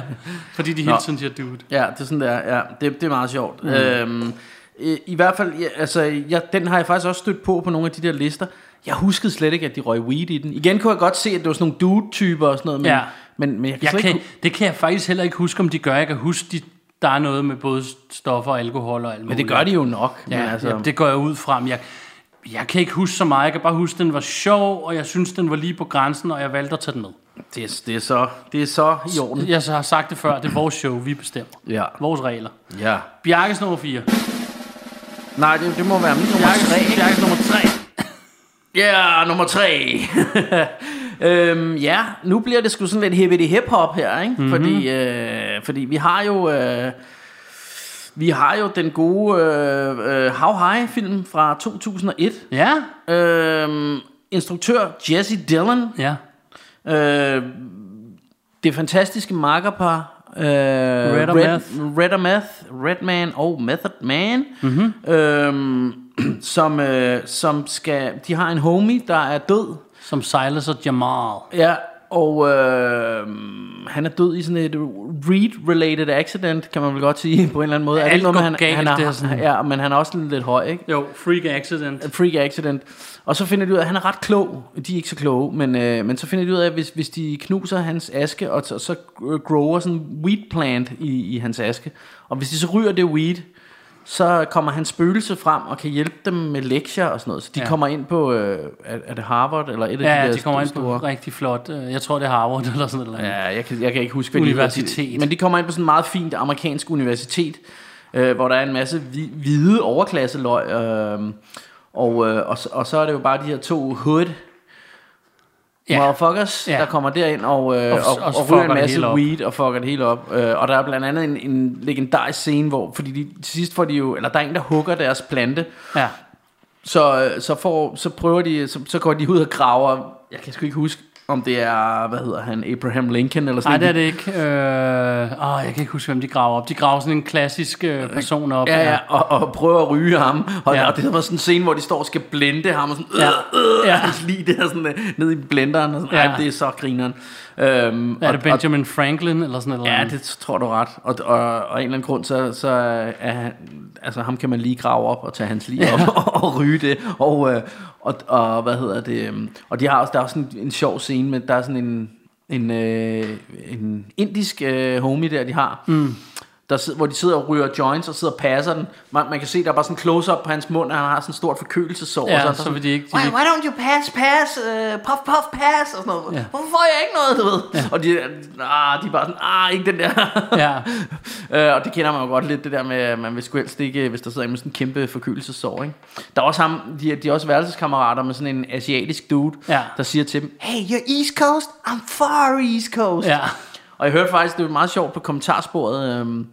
fordi de hele tiden siger dude. Ja, det er sådan der. Ja, det, det er meget sjovt. Mm. Øhm, i, I hvert fald, ja, altså, jeg, den har jeg faktisk også stødt på på nogle af de der lister. Jeg huskede slet ikke, at de røg weed i den. Igen kunne jeg godt se, at det var sådan nogle dude-typer og sådan noget, men, Ja. men, men jeg kan Jeg kan, ikke... det kan jeg faktisk heller ikke huske, om de gør. Jeg kan huske, de, der er noget med både stoffer og alkohol og alt Men muligt. det gør de jo nok. Ja, men altså, ja, det går jeg ud fra. Men jeg, jeg kan ikke huske så meget. Jeg kan bare huske, at den var sjov, og jeg synes, den var lige på grænsen, og jeg valgte at tage den med. Det, er, det, er så, det er så i orden. Jeg så har sagt det før, det er vores show, vi bestemmer. Ja. Vores regler. ja. Bjarkes nummer 4. Nej, det, det må være min nummer Bjarkes, tre. ikke? Bjarkes nummer 3. Ja, nummer tre. øhm, ja, nu bliver det sgu sådan lidt hippity hip hop her, ikke? Mhm. Mm-hmm. Fordi, øh, fordi vi har jo... Øh, vi har jo den gode øh, øh, How High film fra 2001. Ja, Øhm, instruktør Jesse Dillon. ja. Øh, det fantastiske makkerpar. Øh, Red, Meth. Red Meth, Redman og Method Man. Mhm. Mm-hmm. Øhm, som, øh, som skal... De har en homie, der er død. Som Silas og Jamal. Ja, og øh, han er død i sådan et Reed-related accident, kan man vel godt sige på en eller anden måde. er det ikke noget han, galt, han det er er, sådan. ja, men han er også lidt høj, ikke? Jo, freak accident. Et freak accident. Og så finder de ud af, at han er ret klog. De er ikke så kloge, men, øh, men så finder de ud af, at hvis, hvis de knuser hans aske, og så, så grower sådan en weed plant i, i hans aske. Og hvis de så ryger det weed, så kommer hans spøgelse frem og kan hjælpe dem med lektier og sådan noget. Så de Ja. ja. kommer ind på, øh, er, er det Harvard eller et af Ja, de der de kommer ind store... på rigtig flot. øh, Jeg tror, det er Harvard eller sådan noget. Ja, jeg kan, jeg kan ikke huske, hvad Universitet. De, men de kommer ind på sådan et meget fint amerikansk universitet, øh, hvor der er en masse hvi- hvide overklasseløg, øh, og, øh, og, og så er det jo bare de her to hood Ja. motherfuckers, Ja. der kommer derind og, øh, Og- og, og og, ryger en masse weed og fucker det hele op. Øh, og der er blandt andet en, en legendarisk scene, hvor, fordi de, til sidst får de jo, eller der er en, der hugger deres plante, Ja. så, øh, så, får, så prøver de, så, så går de ud og graver, jeg kan sgu ikke huske, om det er, hvad hedder han, Abraham Lincoln eller sådan Nej, det er noget. det ikke. Øh, åh, jeg kan ikke huske, hvem de graver op. De graver sådan en klassisk øh, person op. Ja, ja, og, og prøver at ryge ham. Og, Ja. og det var sådan en scene, hvor de står og skal blende ham, og sådan, Ja. øh, øh, Ja. lige det her sådan, øh, ned i blenderen, og sådan, ja. Ej, det er så grineren. Øhm, Er og, det Benjamin Franklin eller sådan Og, noget? ja, det tror du ret. Og, og, og af en eller anden grund, så, så er han, altså ham kan man lige grave op og tage hans lige op og, og ryge det. Og, øh, og, og hvad hedder det? øhm, Og de har også, der er også en, en sjov scene med, der er sådan en, en, øh, en indisk øh, homie der, de har. Mm. Der sidder, hvor de sidder og ryger joints og sidder og passer den. Man, man kan se, der er bare sådan en close-up på hans mund, og han har sådan en stort forkølelsesår. Ja, og så, så sådan, vil de ikke- de why, why don't you pass, pass, uh, puff, puff, pass, og sådan noget. Ja. Hvorfor får jeg ikke noget, du ved? Ja. Og de, ah, de er bare sådan, ah, ikke den der. Ja. Øh, og det kender man jo godt lidt, det der med, man vil sgu helst ikke, hvis der sidder en med sådan en kæmpe forkølelsesår, ikke? Der er også ham, de, er- de er også værelseskammerater med sådan en asiatisk dude, Ja. der siger til dem, hey, you're East Coast, I'm far East Coast. Ja. Og jeg hørte faktisk, det var meget sjovt på kommentarsporet, øhm,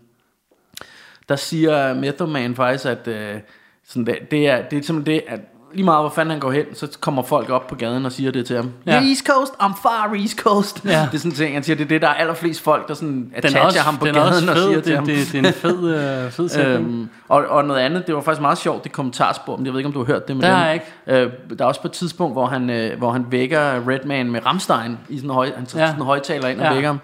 der siger Method Man faktisk, at øh, sådan det, det, er, det er simpelthen det, at lige meget hvor fanden han går hen, så kommer folk op på gaden og siger det til ham. Ja. East Coast, I'm far East Coast. Ja. Det er sådan en ting, han siger, det er det, der er allerflest folk, der sådan er attacher også, ham på gaden og siger til Det, ham. det, det, er en fed, øh, fed sætning. Øhm, og, og noget andet, det var faktisk meget sjovt, det kommentarspor, men jeg ved ikke, om du har hørt det med Det har ikke. Øh, der er også på et tidspunkt, hvor han, øh, hvor han vækker Redman med Rammstein i sådan en, høj, han tager Ja. sådan en højtaler ind og Ja. vækker ham.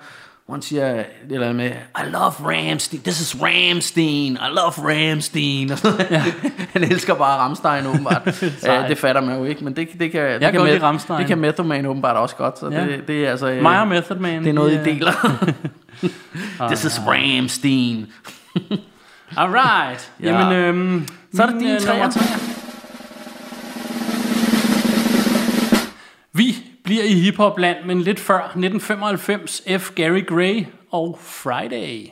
Han siger det eller med, I love Ramstein, this is Ramstein, I love Ramstein. Og sådan. Ja. han elsker bare Rammstein åbenbart. Øh, det fatter man jo ikke, men det, det kan, det kan lide Rammstein. det kan Method Man åbenbart også godt. Så Ja. det, det er altså... øh, Mig og Method Man. det er noget, vi, I deler. this is Ramstein. Alright. Ja. Jamen, øhm, Så er det min, din øh, tre. Vi bliver i hiphopland, men lidt før 1995 F. Gary Gray og Friday.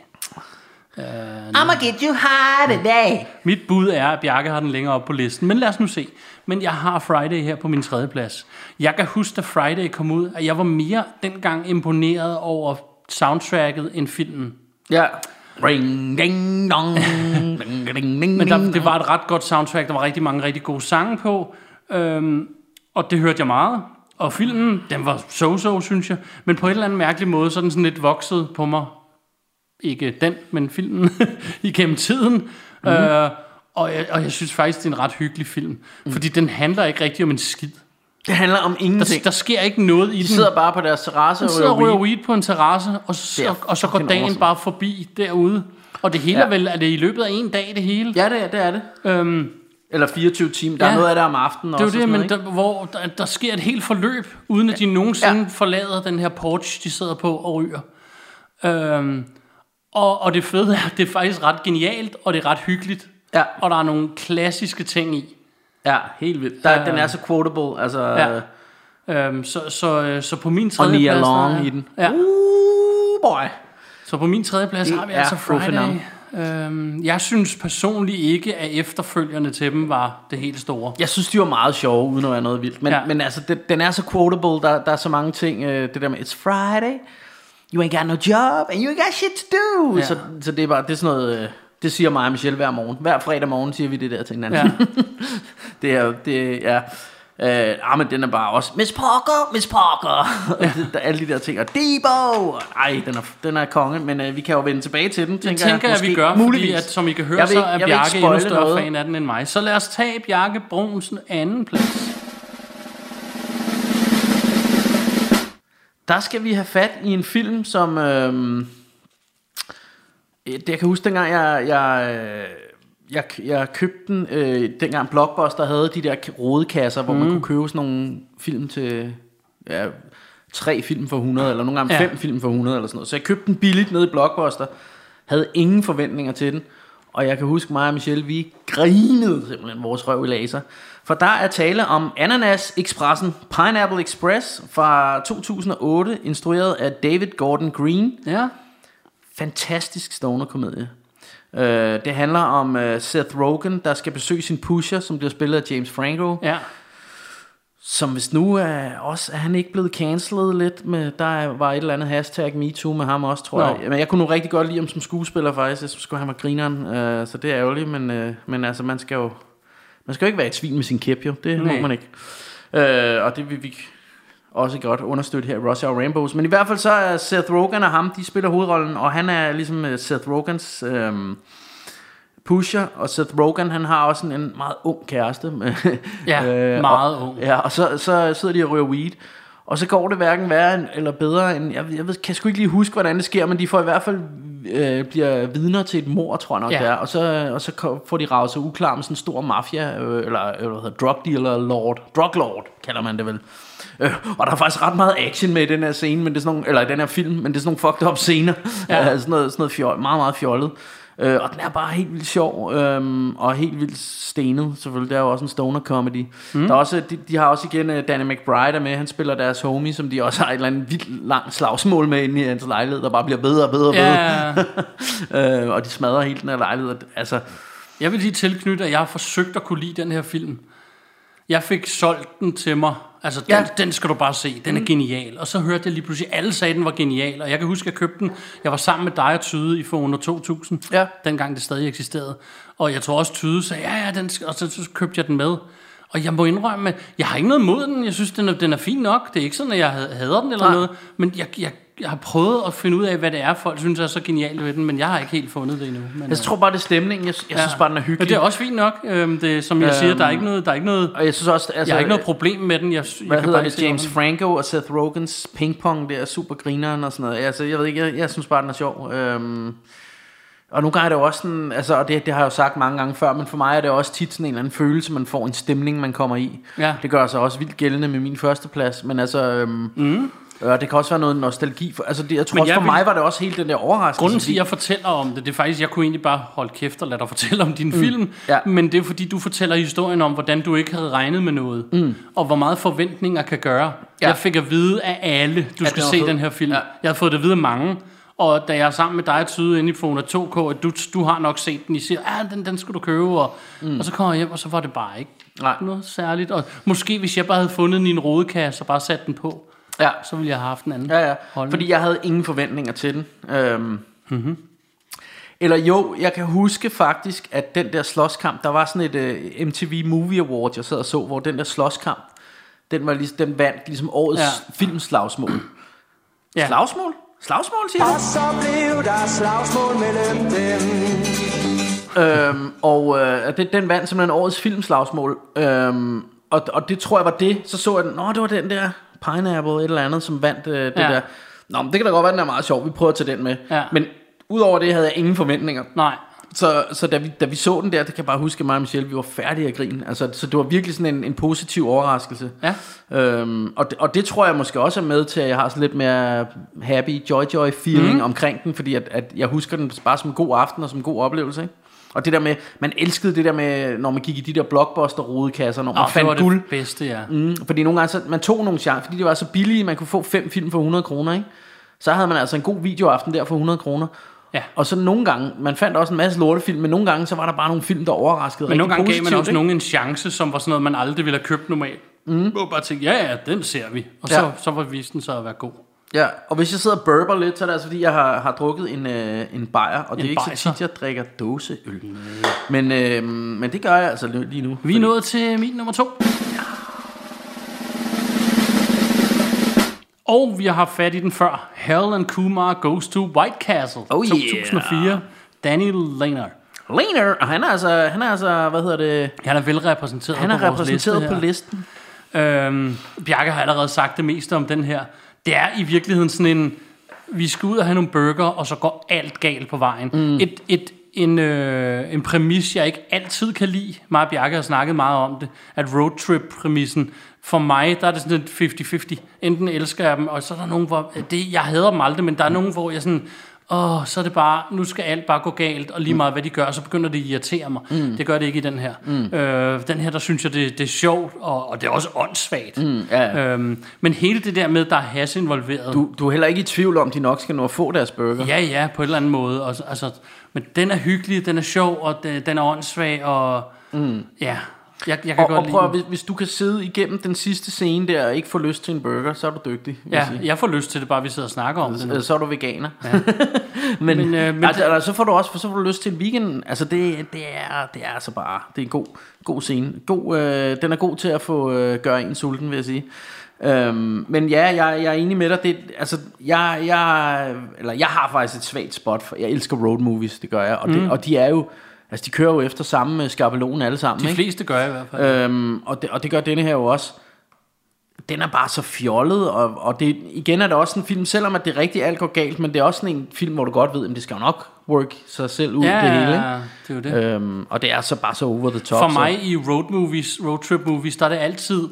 I'ma get you high today. Mit bud er, at Bjarke har den længere op på listen, men lad os nu se. Men jeg har Friday her på min tredje plads. Jeg kan huske, da Friday kom ud, at jeg var mere dengang imponeret over soundtracket end filmen. Ja. Ring, ding, dong. ding, ding, ding, Men der, det var et ret godt soundtrack. Der var rigtig mange rigtig gode sange på. Øhm, og det hørte jeg meget. Og filmen, den var so-so, synes jeg. Men på en eller anden mærkelig måde, så er den sådan lidt vokset på mig. Ikke den, men filmen. igennem tiden. Mm. Øh, og, jeg, og jeg synes faktisk, det er en ret hyggelig film. Mm. Fordi den handler ikke rigtig om en skid. Det handler om Der, ingenting. der sker ikke noget i De den. sidder bare på deres terrasse De og sidder og ryger weed. weed på en terrasse, og så, er og så går dagen awesome. bare forbi derude. Og det hele Ja. er vel, er det i løbet af en dag, det hele? Ja, det er det. Er det. Øhm, Eller 24 timer. Der er Ja. noget af det om aftenen Det er jo også. det, og men der, hvor der, der sker et helt forløb, uden at de nogensinde ja. Forlader den her porch, de sidder på og ryger. Øhm, og, og det fede er, det er faktisk ret genialt, og det er ret hyggeligt. Ja. Og der er nogle klassiske ting i. Ja, helt vildt. Der, den er så quotable. Altså, Ja. Øhm, så, så, øh, så på min og tredje Nia plads... Long der- i den. Ja, Uh, boy. så på min tredje plads Det har vi er altså Friday. navn. Øhm, jeg synes personligt ikke, at efterfølgerne til dem var det helt store. Jeg synes, de var meget sjove, uden at være noget vildt. Men, Ja. men altså, det, den er så quotable. Der, der er så mange ting. øh, Det der med, it's Friday. You ain't got no job, and you ain't got shit to do. Ja. Så, så det er bare, det er sådan noget... øh, Det siger mig og Michelle hver morgen. Hver fredag morgen siger vi det der til hinanden. Ja. det er det, ja. Øh, ah, men den er bare også, Miss Parker, Miss Parker. Ja. der, alle de der ting. Og Debo. Ej, den er, den er konge. Men øh, vi kan jo vende tilbage til den, tænker tænker jeg, Måske. vi gør, Muligvis. fordi at, som I kan høre, Jeg vil så ikke- er jeg ikke Bjarke endnu større noget. fan af den end mig. Så lad os tage Bjarke Brunsen anden plads. Der skal vi have fat i en film, som... Øhm, det, jeg kan huske dengang, jeg, jeg, øh, jeg, jeg købte den, øh, dengang Blockbuster havde de der rodekasser, hvor mm. man kunne købe sådan nogle film til... Ja, tre film for 100, eller nogle gange Ja. fem film for 100, eller sådan noget. Så jeg købte den billigt nede i Blockbuster, havde ingen forventninger til den, Og jeg kan huske mig og Michelle, vi grinede simpelthen vores røv i laser. For der er tale om Ananas Expressen, Pineapple Express fra 2008, instrueret af David Gordon Green. Ja. Fantastisk stoner-komedie. Øh, det handler om uh, Seth Rogen, der skal besøge sin pusher, som bliver spillet af James Franco. Ja. Som hvis nu er også er han ikke blevet cancelled lidt med der er- var et eller andet hashtag MeToo med ham også tror Nå. jeg. Men jeg kunne nu rigtig godt lide ham som skuespiller faktisk. Jeg synes han var grineren. Uh, så det er ærgerligt, men, uh, men altså man skal jo man skal jo ikke være et svin med sin kæp jo. Det Nej. må man ikke. Uh, og det vil vi også godt understøtte her Russia og Rainbows. Men i hvert fald så er Seth Rogen og ham, de spiller hovedrollen, og han er ligesom uh, Seth Rogens øhm, pusher, og Seth Rogen, han har også en, en meget ung kæreste. Med, Ja, meget og, ung. Ja, og så, så sidder de og ryger weed. Og så går det hverken værre eller bedre end, jeg, jeg ved, kan sgu ikke lige huske, hvordan det sker, men de får i hvert fald, øh, bliver vidner til et mor, tror jeg nok Ja. det er. Og så, og så får de ravet sig uklar med sådan en stor mafia, øh, eller øh, hvad hedder, drug dealer lord, drug lord, kalder man det vel. Øh, og der er faktisk ret meget action med i den her scene, men det er sådan nogle, eller i den her film, men det er sådan nogle fucked up scener. Ja. Ja. sådan noget, sådan noget fjol, meget, meget fjollet. Øh, og den er bare helt vildt sjov, øhm, og helt vildt stenet, selvfølgelig. Det er jo også en stoner comedy. Mm. Der er også, de, de har også igen uh, Danny McBride er med, han spiller deres homie, som de også har et eller andet vildt langt slagsmål med inde i hans lejlighed, der bare bliver bedre og bedre og bedre. Ja, øh, og de smadrer hele den her lejlighed. Altså, jeg vil lige tilknytte, at jeg har forsøgt at kunne lide den her film. Jeg fik solgt den til mig. Altså, den, Ja. den skal du bare se. Den er genial. Og så hørte jeg lige pludselig, alle sagde, at den var genial. Og jeg kan huske, at jeg købte den. Jeg var sammen med dig og Tyde i for under 2000. Ja. Dengang det stadig eksisterede. Og jeg tror også, Tyde sagde, ja, ja, den skal, og så, så købte jeg den med. Og jeg må indrømme, jeg har ikke noget mod den. Jeg synes, den er, den er fin nok. Det er ikke sådan, at jeg had- hader den eller Nej. noget. Men jeg, jeg, jeg har prøvet at finde ud af, hvad det er, folk synes er så genialt ved den. Men jeg har ikke helt fundet det endnu. Men, jeg tror bare, det er stemningen. Jeg, jeg synes bare, den er Men hyggelig. det er også fint nok. Øhm, det, som jeg øhm, siger, der er ikke noget, der er ikke noget, og jeg synes også, altså, jeg har ikke noget problem med den. Jeg, jeg Hvad kan hedder bare det? James Franco og Seth Rogens pingpong, det er super grineren og sådan noget. Altså, jeg ved ikke, jeg, jeg synes bare, den er sjov. Øhm, og nogle gange er det også sådan, altså, og det, det har jeg jo sagt mange gange før, men for mig er det også tit sådan en eller anden følelse, man får en stemning, man kommer i. Ja. Det gør sig også vildt gældende med min første plads, men altså, øhm, mm. Øh, det kan også være noget nostalgi. For, altså, det, jeg tror Men også jeg for vil- mig var det også helt den der overraskelse. Grunden til, at jeg fortæller om det, det er faktisk, jeg kunne egentlig bare holde kæft og lade dig fortælle om din mm. film. Ja. Men det er fordi, du fortæller historien om, hvordan du ikke havde regnet med noget. Mm. Og hvor meget forventninger kan gøre. Ja. Jeg fik at vide af alle, du At skal se fed. den her film. Ja. Jeg havde fået det at vide af mange. Og da jeg er sammen med dig og Tyde inde i Fona 2K, at du, du har nok set den, I siger, ah, den, den skal du købe. Og, mm. og så kommer jeg hjem, og så var det bare ikke Nej. noget særligt. Og måske hvis jeg bare havde fundet en rodekasse og bare sat den på, Ja. så ville jeg have haft en anden Ja, ja. holdning. Fordi jeg havde ingen forventninger til den. Øhm. Mm-hmm. Eller jo, jeg kan huske faktisk, at den der slåskamp, der var sådan et uh, MTV Movie Award, jeg sad og så, hvor den der slåskamp, den, var ligesom, den vandt ligesom årets Ja. ja. filmslagsmål. Ja. Slagsmål? Slagsmål, siger du? Og så blev der slagsmål mellem dem. Øhm, og øh, det, den vandt simpelthen årets filmslagsmål. Øhm, og, og det tror jeg var det. Så så jeg den. Nå, det var den der Pineapple, et eller andet, som vandt øh, det Ja. der. Nå, men det kan da godt være, den er meget sjov. Vi prøver at tage den med. Ja. Men udover det havde jeg ingen forventninger. Nej. Så, så da, vi, da vi så den der, det kan jeg bare huske mig og Michelle, vi var færdige at grine. Altså, så det var virkelig sådan en, en positiv overraskelse. Ja. Øhm, og, det, og det tror jeg måske også er med til, at jeg har sådan lidt mere happy, joy-joy feeling mm. omkring den, fordi at, at jeg husker den bare som en god aften og som en god oplevelse. Ikke? Og det der med, man elskede det der med, når man gik i de der blockbuster-rodekasser, når man Og det fandt var guld. det bedste, ja. Mm, fordi nogle gange, så, man tog nogle chancer, fordi det var så billige, man kunne få fem film for 100 kroner, ikke? Så havde man altså en god videoaften der for 100 kroner. Ja. Og så nogle gange, man fandt også en masse lortefilm, men nogle gange, så var der bare nogle film, der overraskede Men nogle gange gav man positivt, også ikke? nogen en chance, som var sådan noget, man aldrig ville have købt normalt. Mm. Og bare tænkte, ja, ja, den ser vi. Og så, Ja. så var visten så at være god. Ja, og hvis jeg sidder og burper lidt, så er det altså fordi, jeg har, har drukket en, øh, en bajer, og det En er ikke bajer? så tit, jeg drikker dåseøl. Men, øh, men det gør jeg altså lige nu. Vi er nået til min nummer to. Og vi har haft fat i den før. And Kumar Goes to White Castle. Oh, yeah. 2004. Danny Lehner. Laner, og han er altså, han er altså, hvad hedder det, Han er velrepræsenteret han på er vores repræsenteret liste på listen. Øhm, Bjarke har allerede sagt det meste om den her. Det er i virkeligheden sådan en, vi skal ud og have nogle burger, og så går alt galt på vejen. Mm. Et, et, en, øh, en præmis, jeg ikke altid kan lide. Mig og Bjarke har snakket meget om det. At roadtrip-præmissen, for mig, der er det sådan et 50-50. Enten elsker jeg dem, og så er der nogen, hvor... Det, jeg hader dem aldrig, men der er nogen, hvor jeg sådan... åh, så er det bare, nu skal alt bare gå galt, og lige meget hvad de gør, så begynder det at irritere mig. Mm. Det gør det ikke i den her. Mm. Øh, den her, der synes jeg, det, det er sjovt, og, og det er også åndssvagt. Mm, ja, ja. øhm, men hele det der med, der er has involveret, Du, du er heller ikke i tvivl om, de nok skal nå at få deres burger. ja, ja, på en eller anden måde. Og, så- altså, men den er hyggelig, den er sjov, og den, den er åndssvag, og mm. ja, jeg, jeg kan Og, godt og lide prøv, at- hvis, hvis du kan sidde igennem den sidste scene der og ikke få lyst til en burger, så er du dygtig. jeg Ja, sige. jeg får lyst til det, bare vi sidder og snakker om det. nu. Så er du veganer. Ja. men, Men, øh, men altså, altså, så får du også så får du lyst til en weekend. Altså det, det er det er altså bare det er en god god scene. God, øh, den er god til at få øh, gøre en sulten, vil jeg sige. Øhm, men ja, jeg, jeg er enig med dig. Det, altså, jeg, jeg, eller jeg har faktisk et svagt spot for. Jeg elsker road movies, det gør jeg. Og, det, og de er jo, altså de kører jo efter samme skabelon alle sammen. De ikke? fleste gør i hvert fald. Øhm, og, det, og det gør denne her jo også. Den er bare så fjollet, og, og det, igen er det også en film, selvom at det rigtig alt går galt, men det er også sådan en film, hvor du godt ved, at det skal nok work sig selv ud, ja, det hele. Ikke? det er jo det. Øhm, og det er så bare så over the top. For så. mig i road movies, road trip movies, der er det altid,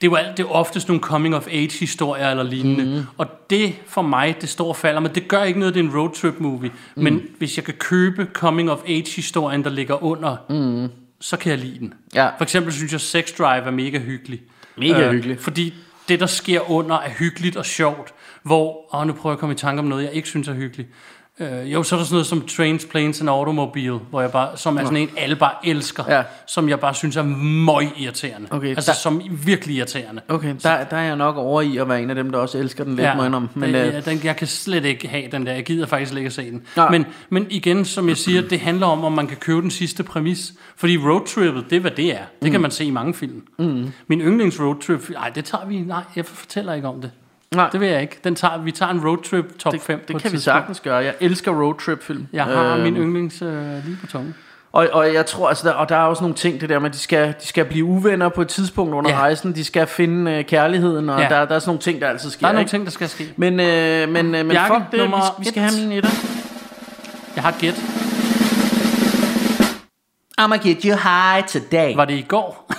det er jo alt, det er oftest nogle coming of age historier eller lignende. Mm. Og det for mig, det står og falder, men det gør ikke noget, det er en road trip movie. Mm. Men hvis jeg kan købe coming of age historien, der ligger under, mm. så kan jeg lide den. Ja. For eksempel synes jeg Sex Drive er mega hyggelig. Mega hyggelig. Fordi det, der sker under, er hyggeligt og sjovt. Hvor, og nu prøver jeg at komme i tanke om noget, jeg ikke synes er hyggeligt. Øh, jo, så er der sådan noget som Trains, Planes and Automobile, hvor jeg bare, som er sådan en, alle bare elsker, Ja. som jeg bare synes er møg irriterende. Okay, altså der- som virkelig irriterende. Okay, der, der er jeg nok over i at være en af dem, der også elsker den lidt, ja, må jeg indrømme. Men, det, øh, den, jeg kan slet ikke have den der. Jeg gider faktisk ikke at se den. Nej. Men, men igen, som jeg siger, det handler om, om man kan købe den sidste præmis. Fordi roadtrippet, det er, hvad det er. Det Mm. kan man se i mange film. Mm. Min yndlings roadtrip, nej, det tager vi, nej, jeg fortæller ikke om det. Nej. Det vil jeg ikke. Den tager, vi tager en roadtrip top 5 det, det kan vi sagtens gøre. Jeg elsker roadtrip-film. Jeg har Øhm, min yndlings øh, lige på tungen. Og, og jeg tror, altså, der, og der er også nogle ting, det der med, at de skal, de skal blive uvenner på et tidspunkt under Ja. rejsen. De skal finde øh, kærligheden, og Ja. der, der er sådan nogle ting, der altid sker. Der er nogle ikke? ting, der skal ske. Men, øh, men, øh, men Bjarke, fuck det, vi, nummer vi skal et. have min etter. Jeg har et gæt. I'ma get you high today, Var det i går?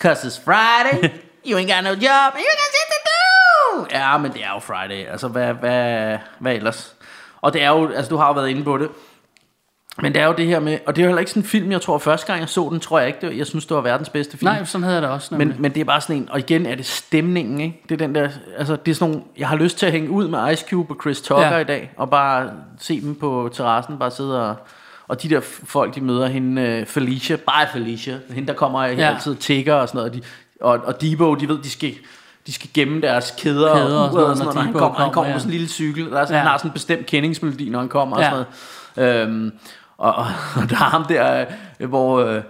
cause it's Friday. You ain't got no job, you got to do. Ja, men det er jo Friday. Altså, hvad, hvad, hvad ellers? Og det er jo, altså, du har jo været inde på det. Men det er jo det her med, og det er jo heller ikke sådan en film, jeg tror, første gang jeg så den, tror jeg ikke, det, jeg synes, det var verdens bedste film. Nej, sådan havde jeg det også. Men, nemlig. men det er bare sådan en, og igen er det stemningen, ikke? Det er den der, altså det er sådan nogle, jeg har lyst til at hænge ud med Ice Cube og Chris Tucker Ja. i dag, og bare se dem på terrassen, bare sidde og, og de der folk, de møder hende, øh, Felicia, bare Felicia, hende der kommer Ja. altid tigger og sådan noget, og, de, og, og Debo, de ved, de skal, de skal gemme deres kæder, Kæder og og, sådan uret noget, og sådan noget, når han Debo kommer, han kommer, kommer ja. på sådan en lille cykel, der er sådan, Ja. han har sådan en bestemt kendingsmelodi, når han kommer og Ja. sådan noget. Øhm, og, og, og der er ham der, øh, hvor øh,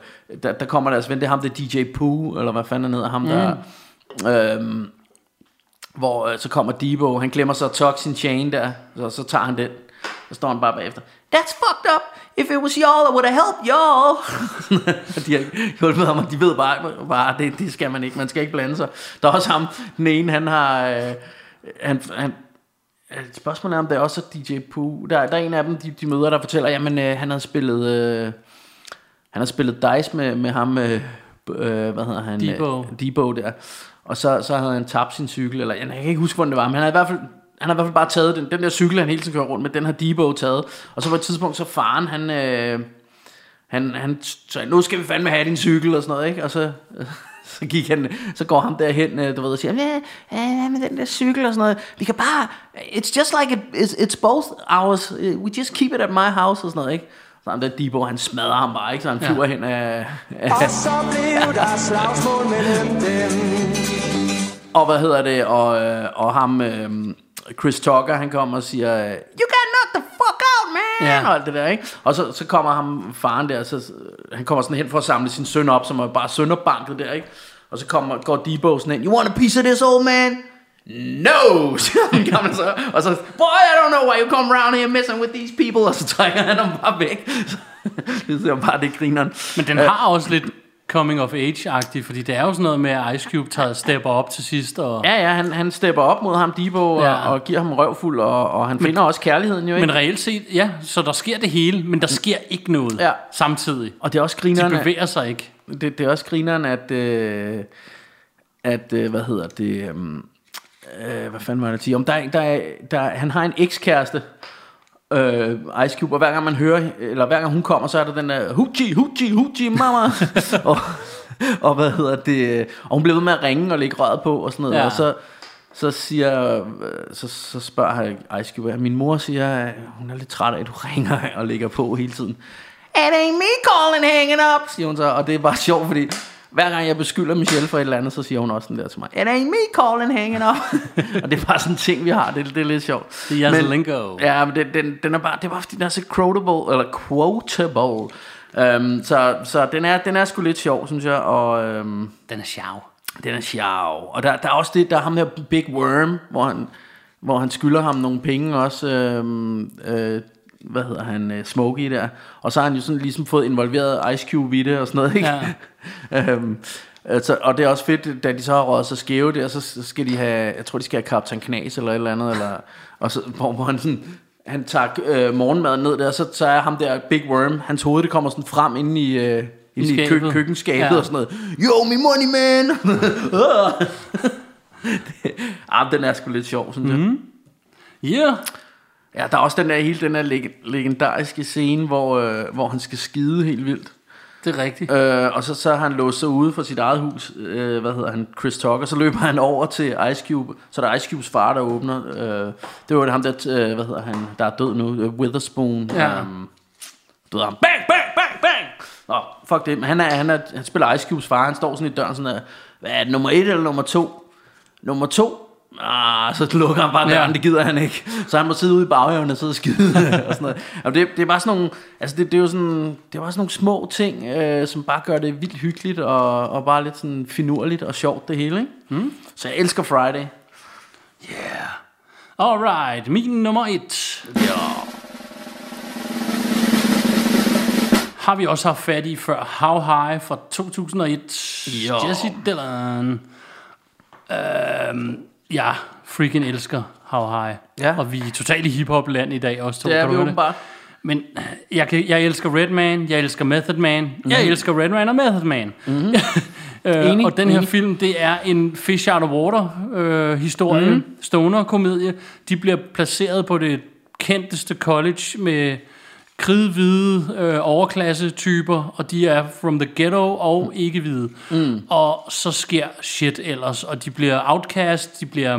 der, der kommer deres ven, det er ham der DJ Pooh, eller hvad fanden han hedder, ham der, øhm, hvor øh, så kommer Debo, han glemmer så sin chain der, så, så tager han den, så står han bare bagefter, That's fucked up, if it was y'all, I would have helped y'all. De har hjulpet ham, og de ved bare, bare det, det skal man ikke, man skal ikke blande sig. Der er også ham, den ene, han har, øh, han, han, Øh, Spørgsmålet er, om det er også DJ Pooh. Der, der er en af dem, de, de møder, der fortæller, jamen øh, han havde spillet, øh, han har spillet dice med, med ham, øh, øh, hvad hedder han? Debo. Debo der. Og så, så havde han tabt sin cykel, eller jeg kan ikke huske, hvordan det var, men han havde i hvert fald, han har i hvert fald bare taget den, den der cykel, han hele tiden kører rundt med, den har Debo taget. Og så på et tidspunkt, så faren, han, øh, han, han sagde, nu skal vi fandme have din cykel og sådan noget, ikke? Og så, så gik han, så går ham derhen, øh, du ved, og siger, hvad hvad med den der cykel og sådan noget? Vi kan bare, it's just like, it, it's, it's both ours, we just keep it at my house og sådan noget, ikke? Så ham der Debo, han smadrer ham bare, ikke? Så han flyver ja. hen af, af, Og så blev der slagsmål mellem dem Og hvad hedder det? Og, øh, og ham, øh, Chris Tucker, han kommer og siger, øh, You got knocked the fuck out, man! Ja. Ja. Og alt det der, ikke? Og så, så kommer ham, faren der, så, han kommer sådan hen for at samle sin søn op, som er bare sønderbanket der, ikke? Og så kommer, går Debo sådan ind, You want a piece of this, old man? No, siger den gamle så. Og så, boy, I don't know why you come around here messing with these people. Og så trækker han ham bare væk. det er bare det grineren. Men den har også lidt coming of age-agtigt, fordi det er jo sådan noget med, at Ice Cube tager stepper op til sidst. Og, Ja, ja, han, han stepper op mod ham, Debo, og, Ja. og giver ham røvfuld, og, og han finder også kærligheden jo, ikke? Men reelt set, ja, så der sker det hele, men der sker ikke noget Ja. samtidig. Og det er også De grineren, at, bevæger sig ikke. det, det er også grineren, at, øh, at øh, hvad hedder det, øh, øh, hvad fanden var det at sige, om der, er- der, er- der, er- han har en ekskæreste, øh, Ice Cube, og hver gang man hører, eller hver gang hun kommer, så er der den der, Huchi, Huchi, Huchi, mama. og, og hvad hedder det, og hun bliver ved med at ringe og lægge røret på og sådan noget, Ja. og så, så siger, øh, så, så spørger Ice Cube, min mor siger, at hun er lidt træt af, at du ringer og lægger på hele tiden. It ain't me calling hanging up, siger hun så, og det er bare sjovt, fordi hver gang jeg beskylder Michelle for et eller andet, så siger hun også den der til mig, It ain't me calling hanging up. og det er bare sådan en ting, vi har, det, det er lidt sjovt. Det er jeres lingo. Ja, men den, den, den er bare, det er bare fordi, den er så quotable, eller quotable. Um, så så den, er, den er sgu lidt sjov, synes jeg, og um, Den er sjov. den er sjov. Og der, der er også det, der er ham der Big Worm, hvor han, hvor han skylder ham nogle penge også, um, øh, hvad hedder han, uh, Smokey der. Og så har han jo sådan ligesom fået involveret Ice Cube i det og sådan noget, ikke? Ja. um, altså, og det er også fedt, da de så har rådet sig skæve der, så så skal de have, jeg tror de skal have Kaptajn Knas eller et eller andet, eller, og så, hvor, hvor han sådan, han tager øh, morgenmaden ned der, så, så er ham der Big Worm, hans hoved det kommer sådan frem inde i, øh, inde i, kø, skabet. køkkenskabet Ja. og sådan noget. Yo, me money man! det, ah, den er sgu lidt sjov, synes jeg. Mm. Yeah. Ja, der er også den der hele den der leg- legendariske scene, hvor, øh, hvor han skal skide helt vildt. Det er rigtigt. Øh, og så, så har han låst sig ude fra sit eget hus, øh, hvad hedder han, Chris Tucker, så løber han over til Ice Cube, så der er Ice Cubes far, der åbner. Øh, det var det ham, der, øh, hvad hedder han, der er død nu, øh, Witherspoon. Ja. øhm, du ved ham, bang, bang, bang, bang! Nå, fuck det, men han, er, han, er, han spiller Ice Cubes far, han står sådan i døren sådan der, hvad er det, nummer et eller nummer to? Nummer to? Ah, så lukker han bare døren, Ja. det gider han ikke. Så han må sidde ude i baghaven og sidde og skide og sådan noget. Og det, det er bare sådan nogle, altså det, det er jo sådan, det er bare sådan nogle små ting, øh, som bare gør det vildt hyggeligt og, og bare lidt sådan finurligt og sjovt det hele, ikke? Mm. Så jeg elsker Friday. Alright, min nummer et. Ja. Har vi også haft fat i før. How High fra 2001. Ja. Jesse Dillon. Øhm, ja, freaking elsker How High. Ja. Og vi er totalt i hiphop-land i dag også. To, Det er kan vi åbenbart. Men jeg, kan, jeg elsker Redman, jeg elsker Method Man, mm-hmm. jeg elsker Redman og Method Man. Mm-hmm. øh, Enig, og den her enig. film, det er en fish out of water øh, historie, mm. stoner-komedie. De bliver placeret på det kendteste college med kridhvide øh, overklasse-typer, og de er from the ghetto og ikke hvide. Mm. Og så sker shit ellers, og de bliver outcast, de bliver...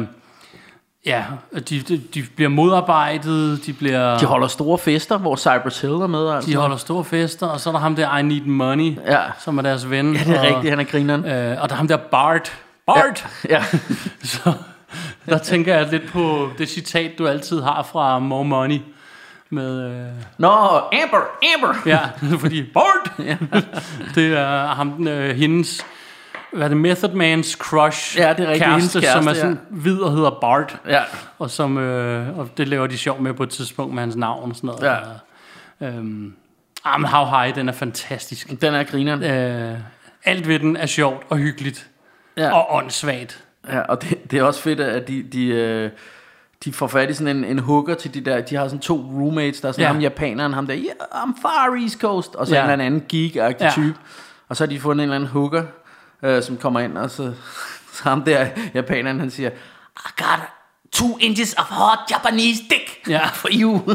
Ja, de, de, de bliver modarbejdet, de bliver... De holder store fester, hvor Cypress Hill er med. Altså. De holder store fester, og så er der ham der, I Need Money, Ja. som er deres ven. Ja, det er og, rigtigt, han er grineren. Øh, og der er ham der Bart. Bart! Ja. Så der tænker jeg lidt på det citat, du altid har fra More Money. Med, øh, Nå, Amber, Amber. ja, fordi Bart! Ja. det er ham, øh, hendes, hvad er det, Method Mans crush Ja, det er rigtigt, hendes kæreste, som er kæreste, sådan hvid og hedder Bart. Ja. Og, som, øh, og det laver de sjov med på et tidspunkt med hans navn og sådan noget. Ja. Og, øhm, ah, men How High, den er fantastisk. Den er grineren. Øh, alt ved den er sjovt og hyggeligt. Ja. Og åndssvagt. Ja, og det, det er også fedt, at de, de, øh, de får fat i sådan en, en hooker til de der, de har sådan to roommates, der er sådan Ja. ja. ham japaneren, ham der, yeah, I'm far East Coast, og så Ja. ja. en eller anden geek-agtig Ja. ja. type, og så har de fundet en eller anden hooker, øh, som kommer ind, og så, så ham der japaneren, han siger, I got two inches of hot Japanese dick Ja. for you.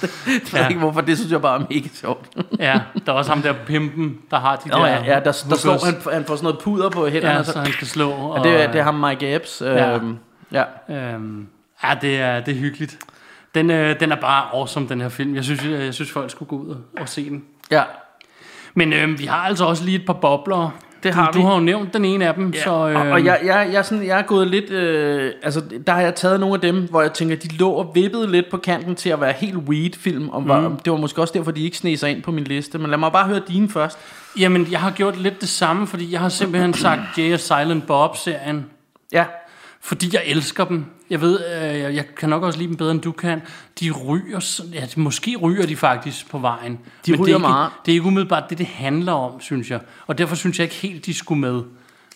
det, Ja. ikke, hvorfor, det synes jeg bare er mega sjovt. Ja, der er også ham der pimpen, der har de Nå der ja, ja der, der står, han, han får sådan noget puder på hænderne, Ja, så så, han skal slå. Og, og det, er- det er ham Mike Epps. Øh, Ja. ja. Øhm, ja, det er, det er hyggeligt. Den, øh, den er bare awesome, den her film. Jeg synes, jeg, jeg synes folk skulle gå ud og, og se den. ja. Men øh, vi har altså også lige et par bobler. Det har du, vi. du har jo nævnt den ene af dem. Ja, så, og, øh, og jeg, jeg, jeg, er sådan, jeg er gået lidt, øh, altså der har jeg taget nogle af dem, hvor jeg tænker, de lå og vippede lidt på kanten til at være helt weed-film, og var, Mm. det var måske også derfor, de ikke sneg sig ind på min liste, men lad mig bare høre dine først. Jamen, jeg har gjort lidt det samme, fordi jeg har simpelthen sagt Jay og Silent Bob-serien. Ja, Fordi jeg elsker dem. Jeg ved, øh, jeg- kan nok også lide dem bedre, end du kan. De ryger, ja, måske ryger de faktisk på vejen. De det er ryger ikke, meget. Det er ikke umiddelbart det, det handler om, synes jeg. Og derfor synes jeg ikke helt, de skulle med.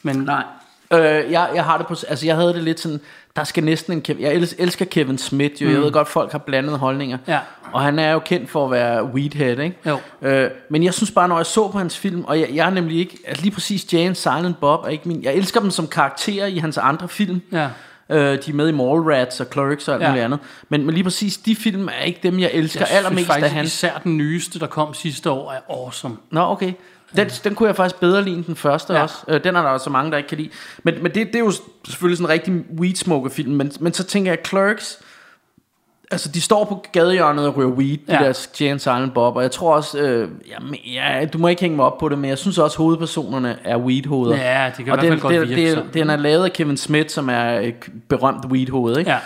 Men nej. Øh, jeg, jeg har det på, altså jeg havde det lidt sådan, der skal næsten en Kevin, jeg els- elsker Kevin Smith jo, mm. jeg ved godt, folk har blandede holdninger, Ja. og han er jo kendt for at være weedhead, ikke? Jo. Øh, men jeg synes bare, når jeg så på hans film, og jeg, jeg er nemlig ikke, altså lige præcis Jay and Silent Bob er ikke min, jeg elsker dem som karakterer i hans andre film, ja, Øh, de er med i Mallrats og Clerks og alt Ja. muligt andet. Men, men lige præcis, de film er ikke dem, jeg elsker Jeg allermest af faktisk, hans. især den nyeste, der kom sidste år, er awesome. Nå, okay. Den, den kunne jeg faktisk bedre lide end den første Ja. også. Øh, den er der også mange, der ikke kan lide. Men, men det, det er jo selvfølgelig sådan en rigtig weed-smoker-film. Men, men så tænker jeg, Clerks... Altså, de står på gadehjørnet og ryger weed, ja. De der Jay and Silent Bob. Og jeg tror også... Øh, jamen, ja, du må ikke hænge mig op på det, men jeg synes også, at hovedpersonerne er weed-hoveder. Ja, det kan i og hvert fald den, godt det, virke det. Den er lavet af Kevin Smith, som er et berømt weed-hoved, ikke? Ja.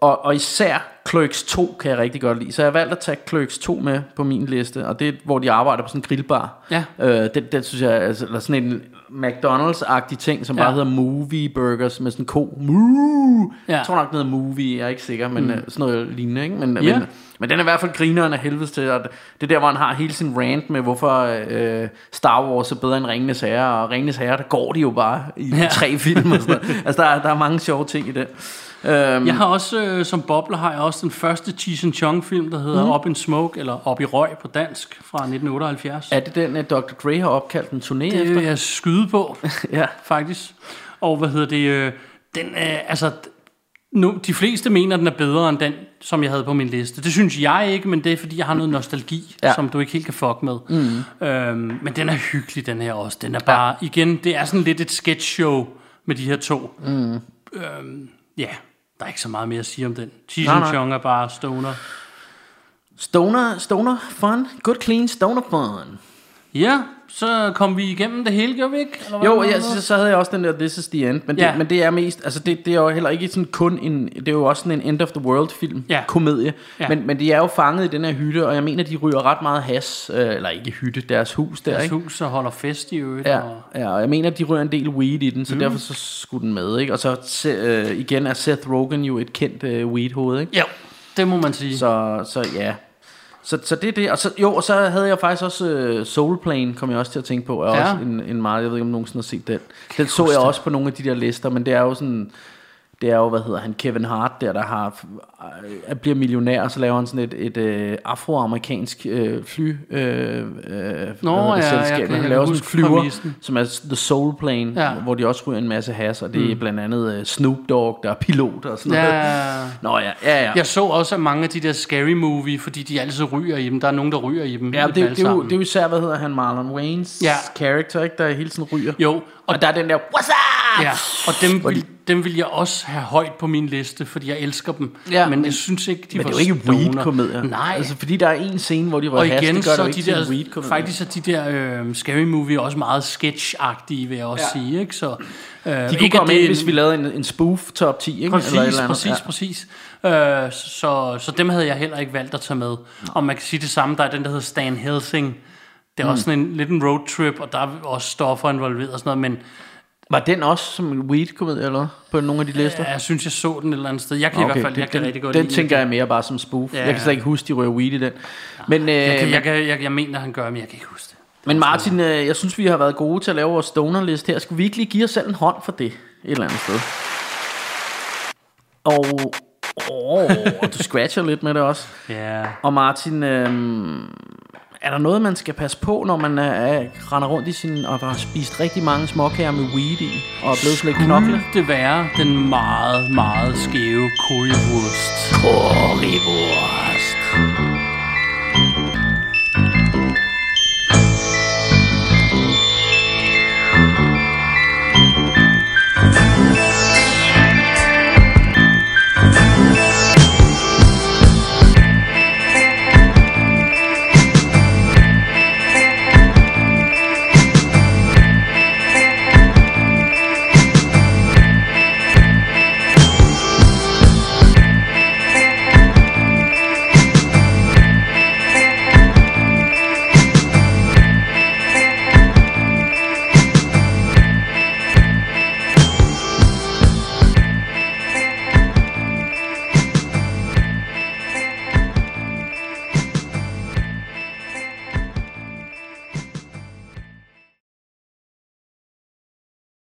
Og, og især Clerks 2 kan jeg rigtig godt lide. Så jeg har valgt at tage Clerks 2 med på min liste. Og det er, hvor de arbejder på sådan en grillbar. Ja. Øh, det, det synes jeg, altså, eller sådan en McDonald's-agtig ting, som Ja. bare hedder Movie Burgers med sådan en ko. Moo! Ja. Jeg tror nok, den hedder Movie, jeg er ikke sikker, men mm. sådan noget lignende, ikke? Men, Ja. men, men den er i hvert fald grineren af helvedes til, og det er der, hvor han har hele sin rant med, hvorfor øh, Star Wars er bedre end Ringenes Herre, og Ringenes Herre, der går de jo bare i Ja. tre film og sådan noget. Altså, der, er- der er mange sjove ting i det. Øhm, Jeg har også, øh, som bobler, har jeg også den første Cheech Chong film, der hedder mm. Up in Smoke, eller Up i Røg på dansk, fra 1978. er det den, at Dr. Dre har opkaldt en turné det efter? vil jeg skyde på, Ja. faktisk. Og hvad hedder det, øh, den, øh, altså, nu, de fleste mener, den er bedre end den, som jeg havde på min liste. Det synes jeg ikke, men det er, fordi jeg har noget nostalgi, ja. Ja. som du ikke helt kan fuck med. Mm. Øhm, men den er hyggelig, den her også. Den er bare, ja. igen, det er sådan lidt et sketch show med de her to. Mm. Øhm, ja, der er ikke så meget mere at sige om den. Cheech. Chong er bare stoner. Stoner, stoner fun. Good clean stoner fun. Ja, så kom vi igennem det hele, gjorde vi ikke? Eller? Jo, ja, så, så havde jeg også den der This is the End, men det, Ja. men det er mest, altså det, det er jo heller ikke sådan kun en, det er jo også sådan en end of the world film, Ja. komedie, Ja. men, men de er jo fanget i den her hytte, og jeg mener, de ryger ret meget has, øh, eller ikke hytte, deres hus der, Deres ikke? hus og holder fest i øvrigt. Ja, Og, ja, og jeg mener, de ryger en del weed i den, så mm. derfor så skulle den med, ikke? Og så se- øh, igen er Seth Rogen jo et kendt øh, weed-hoved, ikke? jo, det må man sige. Så, så ja. Så, så det er det. Og så, jo, og så havde jeg faktisk også uh, Soul Plane, kom jeg også til at tænke på. Er ja. også en, en meget, jeg ved ikke, om nogen har set den. Den så jeg også på nogle af de der lister, men det er jo sådan... Det er jo, hvad hedder han, Kevin Hart der, der har, øh, bliver millionær, og så laver han sådan et, et øh, afroamerikansk øh, fly øh, øh, Nå, ja, selskab. jeg Han laver sådan en flyver, som er The Soul Plane, Ja. ja. hvor de også ryger en masse has, og det er blandt andet øh, Snoop Dogg, der er pilot og sådan noget. Ja, Nå ja, ja, ja. jeg så også mange af de der scary movie, fordi de altid ryger i dem. Der er nogen, der ryger i dem. Ja, det, det, er jo, det er jo især, hvad hedder han, Marlon Waynes Ja. character, ikke, der hele tiden ryger. Jo, Og, og, der er den der, what's up? ja, og dem, vil, dem vil jeg også have højt på min liste, fordi jeg elsker dem. Ja, men, men- jeg synes ikke, de Men var det er jo ikke weed-komedier. Nej, Altså, fordi der er en scene, hvor de og rører has, igen, det gør så det ikke de til en der, faktisk er de der øh, scary movie også meget sketch-agtige, vil jeg også Ja. sige. Ikke? Så, øh, De kunne komme ind, hvis vi lavede en, en spoof top 10, ikke? Præcis, Eller eller andet. præcis, Ja. præcis. Øh, så, så dem havde jeg heller ikke valgt at tage med. Og man kan sige det samme, der er den, der hedder Stan Helsing. Det er Mm. også sådan en lidt en roadtrip, og der er også stoffer involveret og sådan noget, men Var den også som weed-komedie, eller? På nogle af de lister? ja, jeg synes, jeg så den et eller andet sted. Jeg kan okay, i hvert fald, jeg den, kan rigtig godt den lide tænker jeg mere bare som spoof. Ja. Jeg kan slet ikke huske, de rører weed i den. Men, øh, Jeg, kan, men, jeg, kan, jeg, jeg mener, han gør, men jeg kan ikke huske det. men Martin, øh, jeg synes, vi har været gode til at lave vores stoner-liste her. Skal vi ikke lige give os selv en hånd for det? Et eller andet sted. Og... Åh, du scratcher lidt med det også. Ja. Og Martin, øhm, er der noget, man skal passe på, når man er, er, render rundt i sin, og har spist rigtig mange småkager med weed i, og er blevet sådan lidt knokle? Det være den meget, meget skæve currywurst? Currywurst.